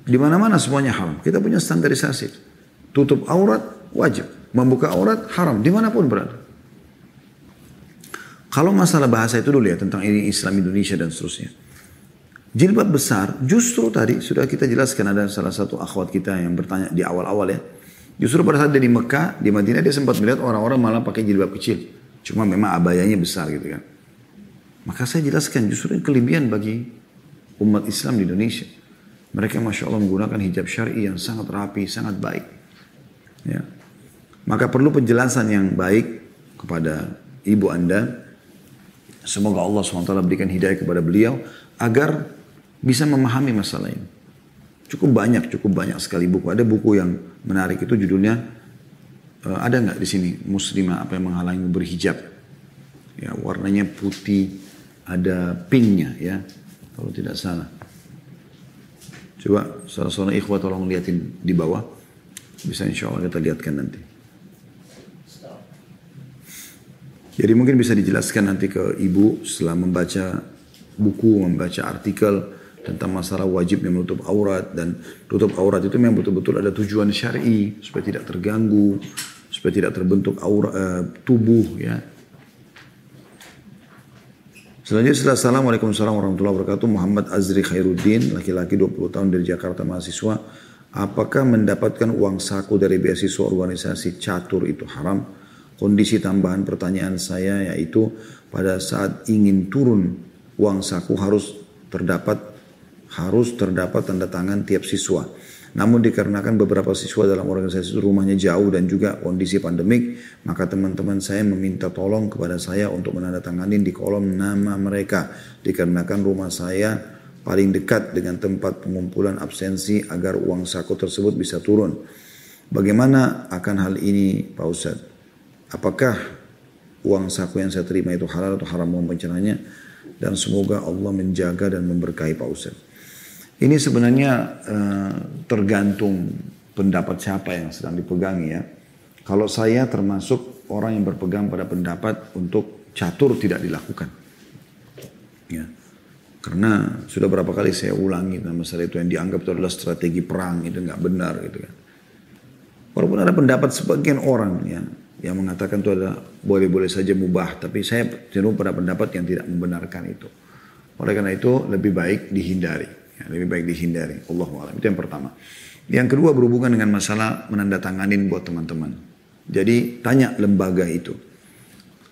Di mana-mana semuanya haram. Kita punya standarisasi. Tutup aurat wajib, membuka aurat haram di mana pun berada. Kalau masalah bahasa itu dulu ya tentang ini Islam Indonesia dan seterusnya. Jilbab besar justru tadi sudah kita jelaskan ada salah satu akhwat kita yang bertanya di awal-awal ya. Justru pada saat dia di Mekah, di Madinah dia sempat melihat orang-orang malah pakai jilbab kecil. Cuma memang abayanya besar gitu kan. Maka saya jelaskan justru ini kelebihan bagi umat Islam di Indonesia. Mereka Masya Allah menggunakan hijab syari yang sangat rapi, sangat baik. Ya. Maka perlu penjelasan yang baik kepada ibu anda. Semoga Allah SWT berikan hidayah kepada beliau agar bisa memahami masalah ini. Cukup banyak, cukup banyak sekali buku. Ada buku yang menarik itu judulnya uh, ada nggak di sini muslimah apa yang menghalangi berhijab? Ya warnanya putih, ada pinknya ya kalau tidak salah. Coba salah seorang ikhwah tolong liatin di bawah. Bisa insya Allah kita lihatkan nanti. Jadi mungkin bisa dijelaskan nanti ke ibu setelah membaca buku, membaca artikel tentang masalah wajibnya menutup aurat dan tutup aurat itu memang betul-betul ada tujuan syar'i supaya tidak terganggu, supaya tidak terbentuk aurat uh, tubuh ya. Selanjutnya setelah Assalamualaikum warahmatullahi wabarakatuh Muhammad Azri Khairuddin laki-laki 20 tahun dari Jakarta mahasiswa apakah mendapatkan uang saku dari beasiswa organisasi catur itu haram? Kondisi tambahan pertanyaan saya yaitu pada saat ingin turun uang saku harus terdapat harus terdapat tanda tangan tiap siswa. Namun dikarenakan beberapa siswa dalam organisasi itu rumahnya jauh dan juga kondisi pandemik, maka teman-teman saya meminta tolong kepada saya untuk menandatangani di kolom nama mereka. Dikarenakan rumah saya paling dekat dengan tempat pengumpulan absensi agar uang saku tersebut bisa turun. Bagaimana akan hal ini Pak Ustadz? Apakah uang saku yang saya terima itu halal atau haram mohon Dan semoga Allah menjaga dan memberkahi Pak Ustadz. Ini sebenarnya uh, tergantung pendapat siapa yang sedang dipegangi ya. Kalau saya termasuk orang yang berpegang pada pendapat untuk catur tidak dilakukan. Ya. Karena sudah berapa kali saya ulangi nama masalah itu yang dianggap itu adalah strategi perang itu nggak benar gitu kan. Walaupun ada pendapat sebagian orang ya yang mengatakan itu adalah boleh-boleh saja mubah, tapi saya cenderung pada pendapat yang tidak membenarkan itu. Oleh karena itu lebih baik dihindari. Ya, lebih baik dihindari. Allah alam. Itu yang pertama. Yang kedua berhubungan dengan masalah menandatanganin buat teman-teman. Jadi tanya lembaga itu.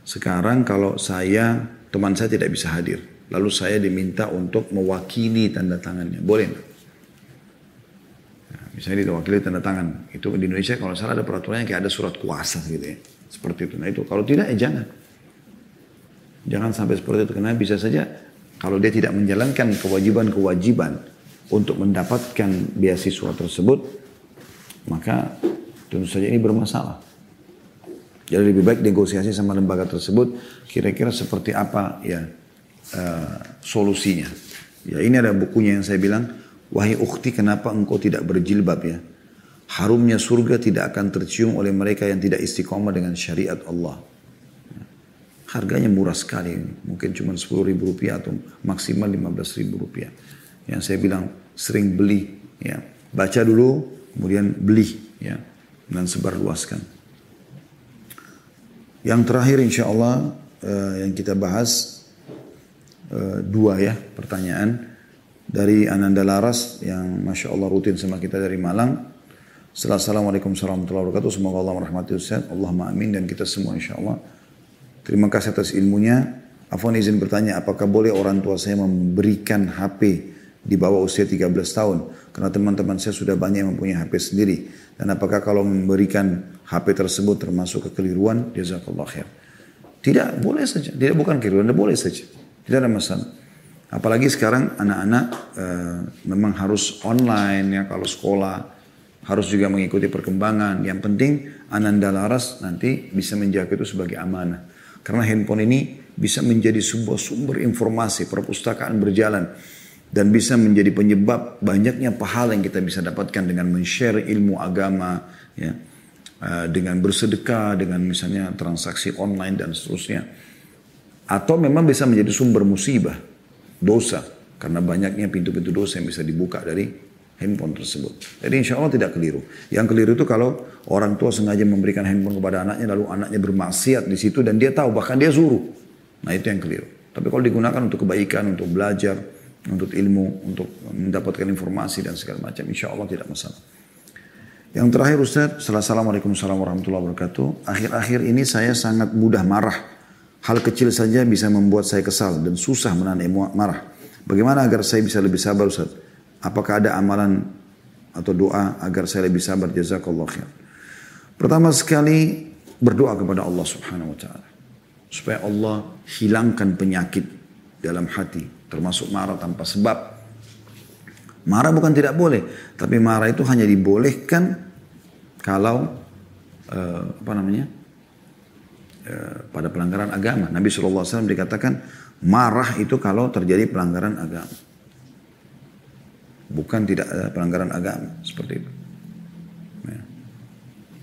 Sekarang kalau saya, teman saya tidak bisa hadir. Lalu saya diminta untuk mewakili tanda tangannya. Boleh enggak? Misalnya diwakili tanda tangan. Itu di Indonesia kalau salah ada peraturannya kayak ada surat kuasa gitu ya. Seperti itu. Nah itu kalau tidak ya jangan. Jangan sampai seperti itu. Karena bisa saja kalau dia tidak menjalankan kewajiban-kewajiban untuk mendapatkan beasiswa tersebut, maka tentu saja ini bermasalah. Jadi lebih baik negosiasi sama lembaga tersebut kira-kira seperti apa ya uh, solusinya. Ya ini ada bukunya yang saya bilang, wahai ukhti kenapa engkau tidak berjilbab ya? Harumnya surga tidak akan tercium oleh mereka yang tidak istiqomah dengan syariat Allah. Harganya murah sekali, mungkin cuma 10 ribu rupiah atau maksimal 15 ribu rupiah. Yang saya bilang sering beli, ya baca dulu, kemudian beli, ya dan sebarluaskan. Yang terakhir insya Allah uh, yang kita bahas uh, dua ya pertanyaan dari Ananda Laras yang masya Allah rutin sama kita dari Malang. Assalamualaikum warahmatullahi wabarakatuh. Semoga Allah merahmati Ustaz. Allahumma amin dan kita semua insya Allah. Terima kasih atas ilmunya. Afwan izin bertanya, apakah boleh orang tua saya memberikan HP di bawah usia 13 tahun? Karena teman-teman saya sudah banyak yang mempunyai HP sendiri. Dan apakah kalau memberikan HP tersebut termasuk kekeliruan? Jazakallah khair. Tidak, boleh saja. Tidak bukan kekeliruan, boleh saja. Tidak ada masalah. Apalagi sekarang anak-anak e, memang harus online ya kalau sekolah harus juga mengikuti perkembangan. Yang penting Ananda Laras nanti bisa menjaga itu sebagai amanah. Karena handphone ini bisa menjadi sebuah sumber informasi, perpustakaan berjalan. Dan bisa menjadi penyebab banyaknya pahala yang kita bisa dapatkan dengan men-share ilmu agama, ya, eh, dengan bersedekah, dengan misalnya transaksi online dan seterusnya. Atau memang bisa menjadi sumber musibah, dosa. Karena banyaknya pintu-pintu dosa yang bisa dibuka dari handphone tersebut. Jadi insya Allah tidak keliru. Yang keliru itu kalau orang tua sengaja memberikan handphone kepada anaknya lalu anaknya bermaksiat di situ dan dia tahu bahkan dia suruh. Nah itu yang keliru. Tapi kalau digunakan untuk kebaikan, untuk belajar, untuk ilmu, untuk mendapatkan informasi dan segala macam, insya Allah tidak masalah. Yang terakhir Ustaz, Assalamualaikum warahmatullahi wabarakatuh. Akhir-akhir ini saya sangat mudah marah. Hal kecil saja bisa membuat saya kesal dan susah menahan marah. Bagaimana agar saya bisa lebih sabar Ustaz? Apakah ada amalan atau doa agar saya lebih sabar jazakallah khair. Pertama sekali berdoa kepada Allah Subhanahu wa taala supaya Allah hilangkan penyakit dalam hati termasuk marah tanpa sebab. Marah bukan tidak boleh, tapi marah itu hanya dibolehkan kalau uh, apa namanya? Uh, pada pelanggaran agama. Nabi SAW dikatakan marah itu kalau terjadi pelanggaran agama. Bukan tidak ada pelanggaran agama seperti itu. Ya.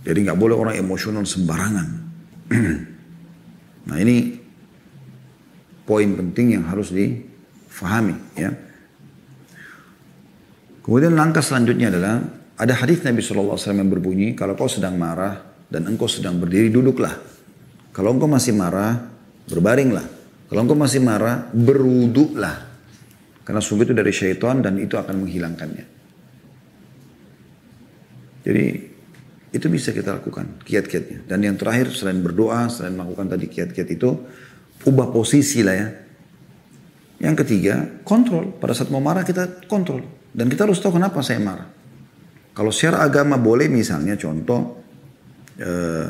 Jadi nggak boleh orang emosional sembarangan. nah ini poin penting yang harus difahami. Ya. Kemudian langkah selanjutnya adalah ada hadis Nabi SAW yang berbunyi kalau kau sedang marah dan engkau sedang berdiri duduklah. Kalau engkau masih marah berbaringlah. Kalau engkau masih marah beruduklah. Karena sumber itu dari syaitan dan itu akan menghilangkannya. Jadi itu bisa kita lakukan kiat-kiatnya. Dan yang terakhir selain berdoa, selain melakukan tadi kiat-kiat itu, ubah posisi lah ya. Yang ketiga, kontrol. Pada saat mau marah kita kontrol. Dan kita harus tahu kenapa saya marah. Kalau secara agama boleh misalnya contoh, eh,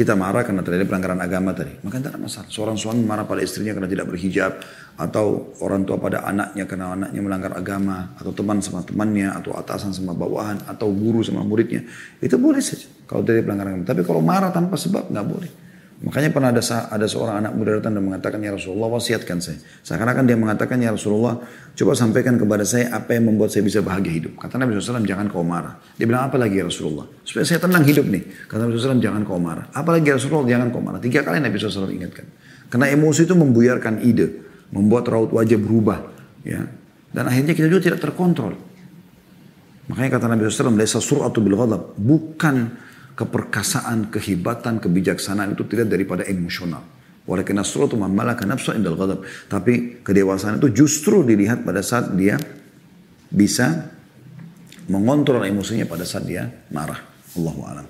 kita marah karena terjadi pelanggaran agama tadi. Maka tidak ada masalah. Seorang suami marah pada istrinya karena tidak berhijab. Atau orang tua pada anaknya karena anaknya melanggar agama. Atau teman sama temannya. Atau atasan sama bawahan. Atau guru sama muridnya. Itu boleh saja. Kalau terjadi pelanggaran agama. Tapi kalau marah tanpa sebab nggak boleh. Makanya pernah ada ada seorang anak muda datang dan mengatakan ya Rasulullah wasiatkan saya. Seakan-akan dia mengatakan ya Rasulullah coba sampaikan kepada saya apa yang membuat saya bisa bahagia hidup. Kata Nabi SAW jangan kau marah. Dia bilang apa lagi ya Rasulullah? Supaya saya tenang hidup nih. Kata Nabi SAW jangan kau marah. Apa ya Rasulullah jangan kau marah. Tiga kali Nabi SAW ingatkan. Karena emosi itu membuyarkan ide. Membuat raut wajah berubah. ya Dan akhirnya kita juga tidak terkontrol. Makanya kata Nabi SAW, Laisa sur'atu bil ghadab. Bukan keperkasaan, kehebatan, kebijaksanaan itu tidak daripada emosional. Walakin nasratu mamalaka nafsu indal ghadab. Tapi kedewasaan itu justru dilihat pada saat dia bisa mengontrol emosinya pada saat dia marah. Allahu alam.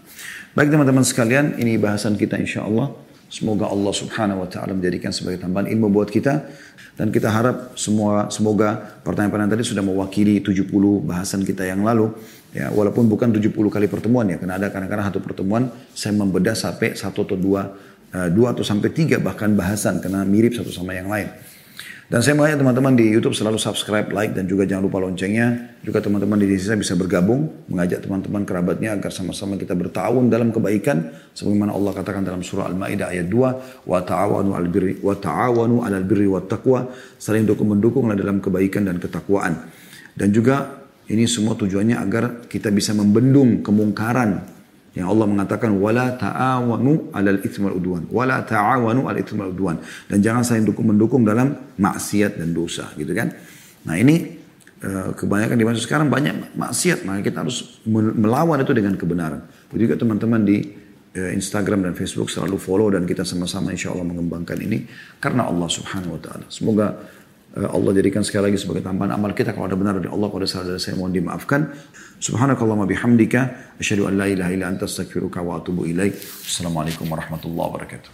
Baik teman-teman sekalian, ini bahasan kita insya Allah. Semoga Allah subhanahu wa ta'ala menjadikan sebagai tambahan ilmu buat kita. Dan kita harap semua semoga pertanyaan-pertanyaan tadi sudah mewakili 70 bahasan kita yang lalu. Ya, walaupun bukan 70 kali pertemuan ya, karena ada kadang-kadang satu pertemuan saya membedah sampai satu atau dua, uh, dua atau sampai tiga bahkan bahasan karena mirip satu sama yang lain. Dan saya mengajak teman-teman di YouTube selalu subscribe, like, dan juga jangan lupa loncengnya. Juga teman-teman di desa bisa bergabung, mengajak teman-teman kerabatnya agar sama-sama kita bertahun dalam kebaikan. Sebagaimana Allah katakan dalam surah Al-Ma'idah ayat 2, wa ta'awanu al birri wa ta'awanu alal birri wa taqwa, saling dukung mendukunglah dalam kebaikan dan ketakwaan. Dan juga ini semua tujuannya agar kita bisa membendung kemungkaran yang Allah mengatakan wala ta'awanu 'alal itsmi wal udwan, wala ta'awanu 'alal itsmi wal udwan dan jangan saling dukung mendukung dalam maksiat dan dosa gitu kan. Nah, ini eh, kebanyakan di masa sekarang banyak maksiat, maka kita harus melawan itu dengan kebenaran. Begitu juga teman-teman di eh, Instagram dan Facebook selalu follow dan kita sama-sama insya Allah mengembangkan ini karena Allah Subhanahu Wa Taala. Semoga Allah jadikan sekali lagi sebagai tambahan amal kita. Kalau ada benar dari Allah kalau ada salah dari saya mohon dimaafkan. Subhanakallahumma bihamdika asyhadu an la ilaha illa anta astaghfiruka wa atubu ilaik. Assalamualaikum warahmatullahi wabarakatuh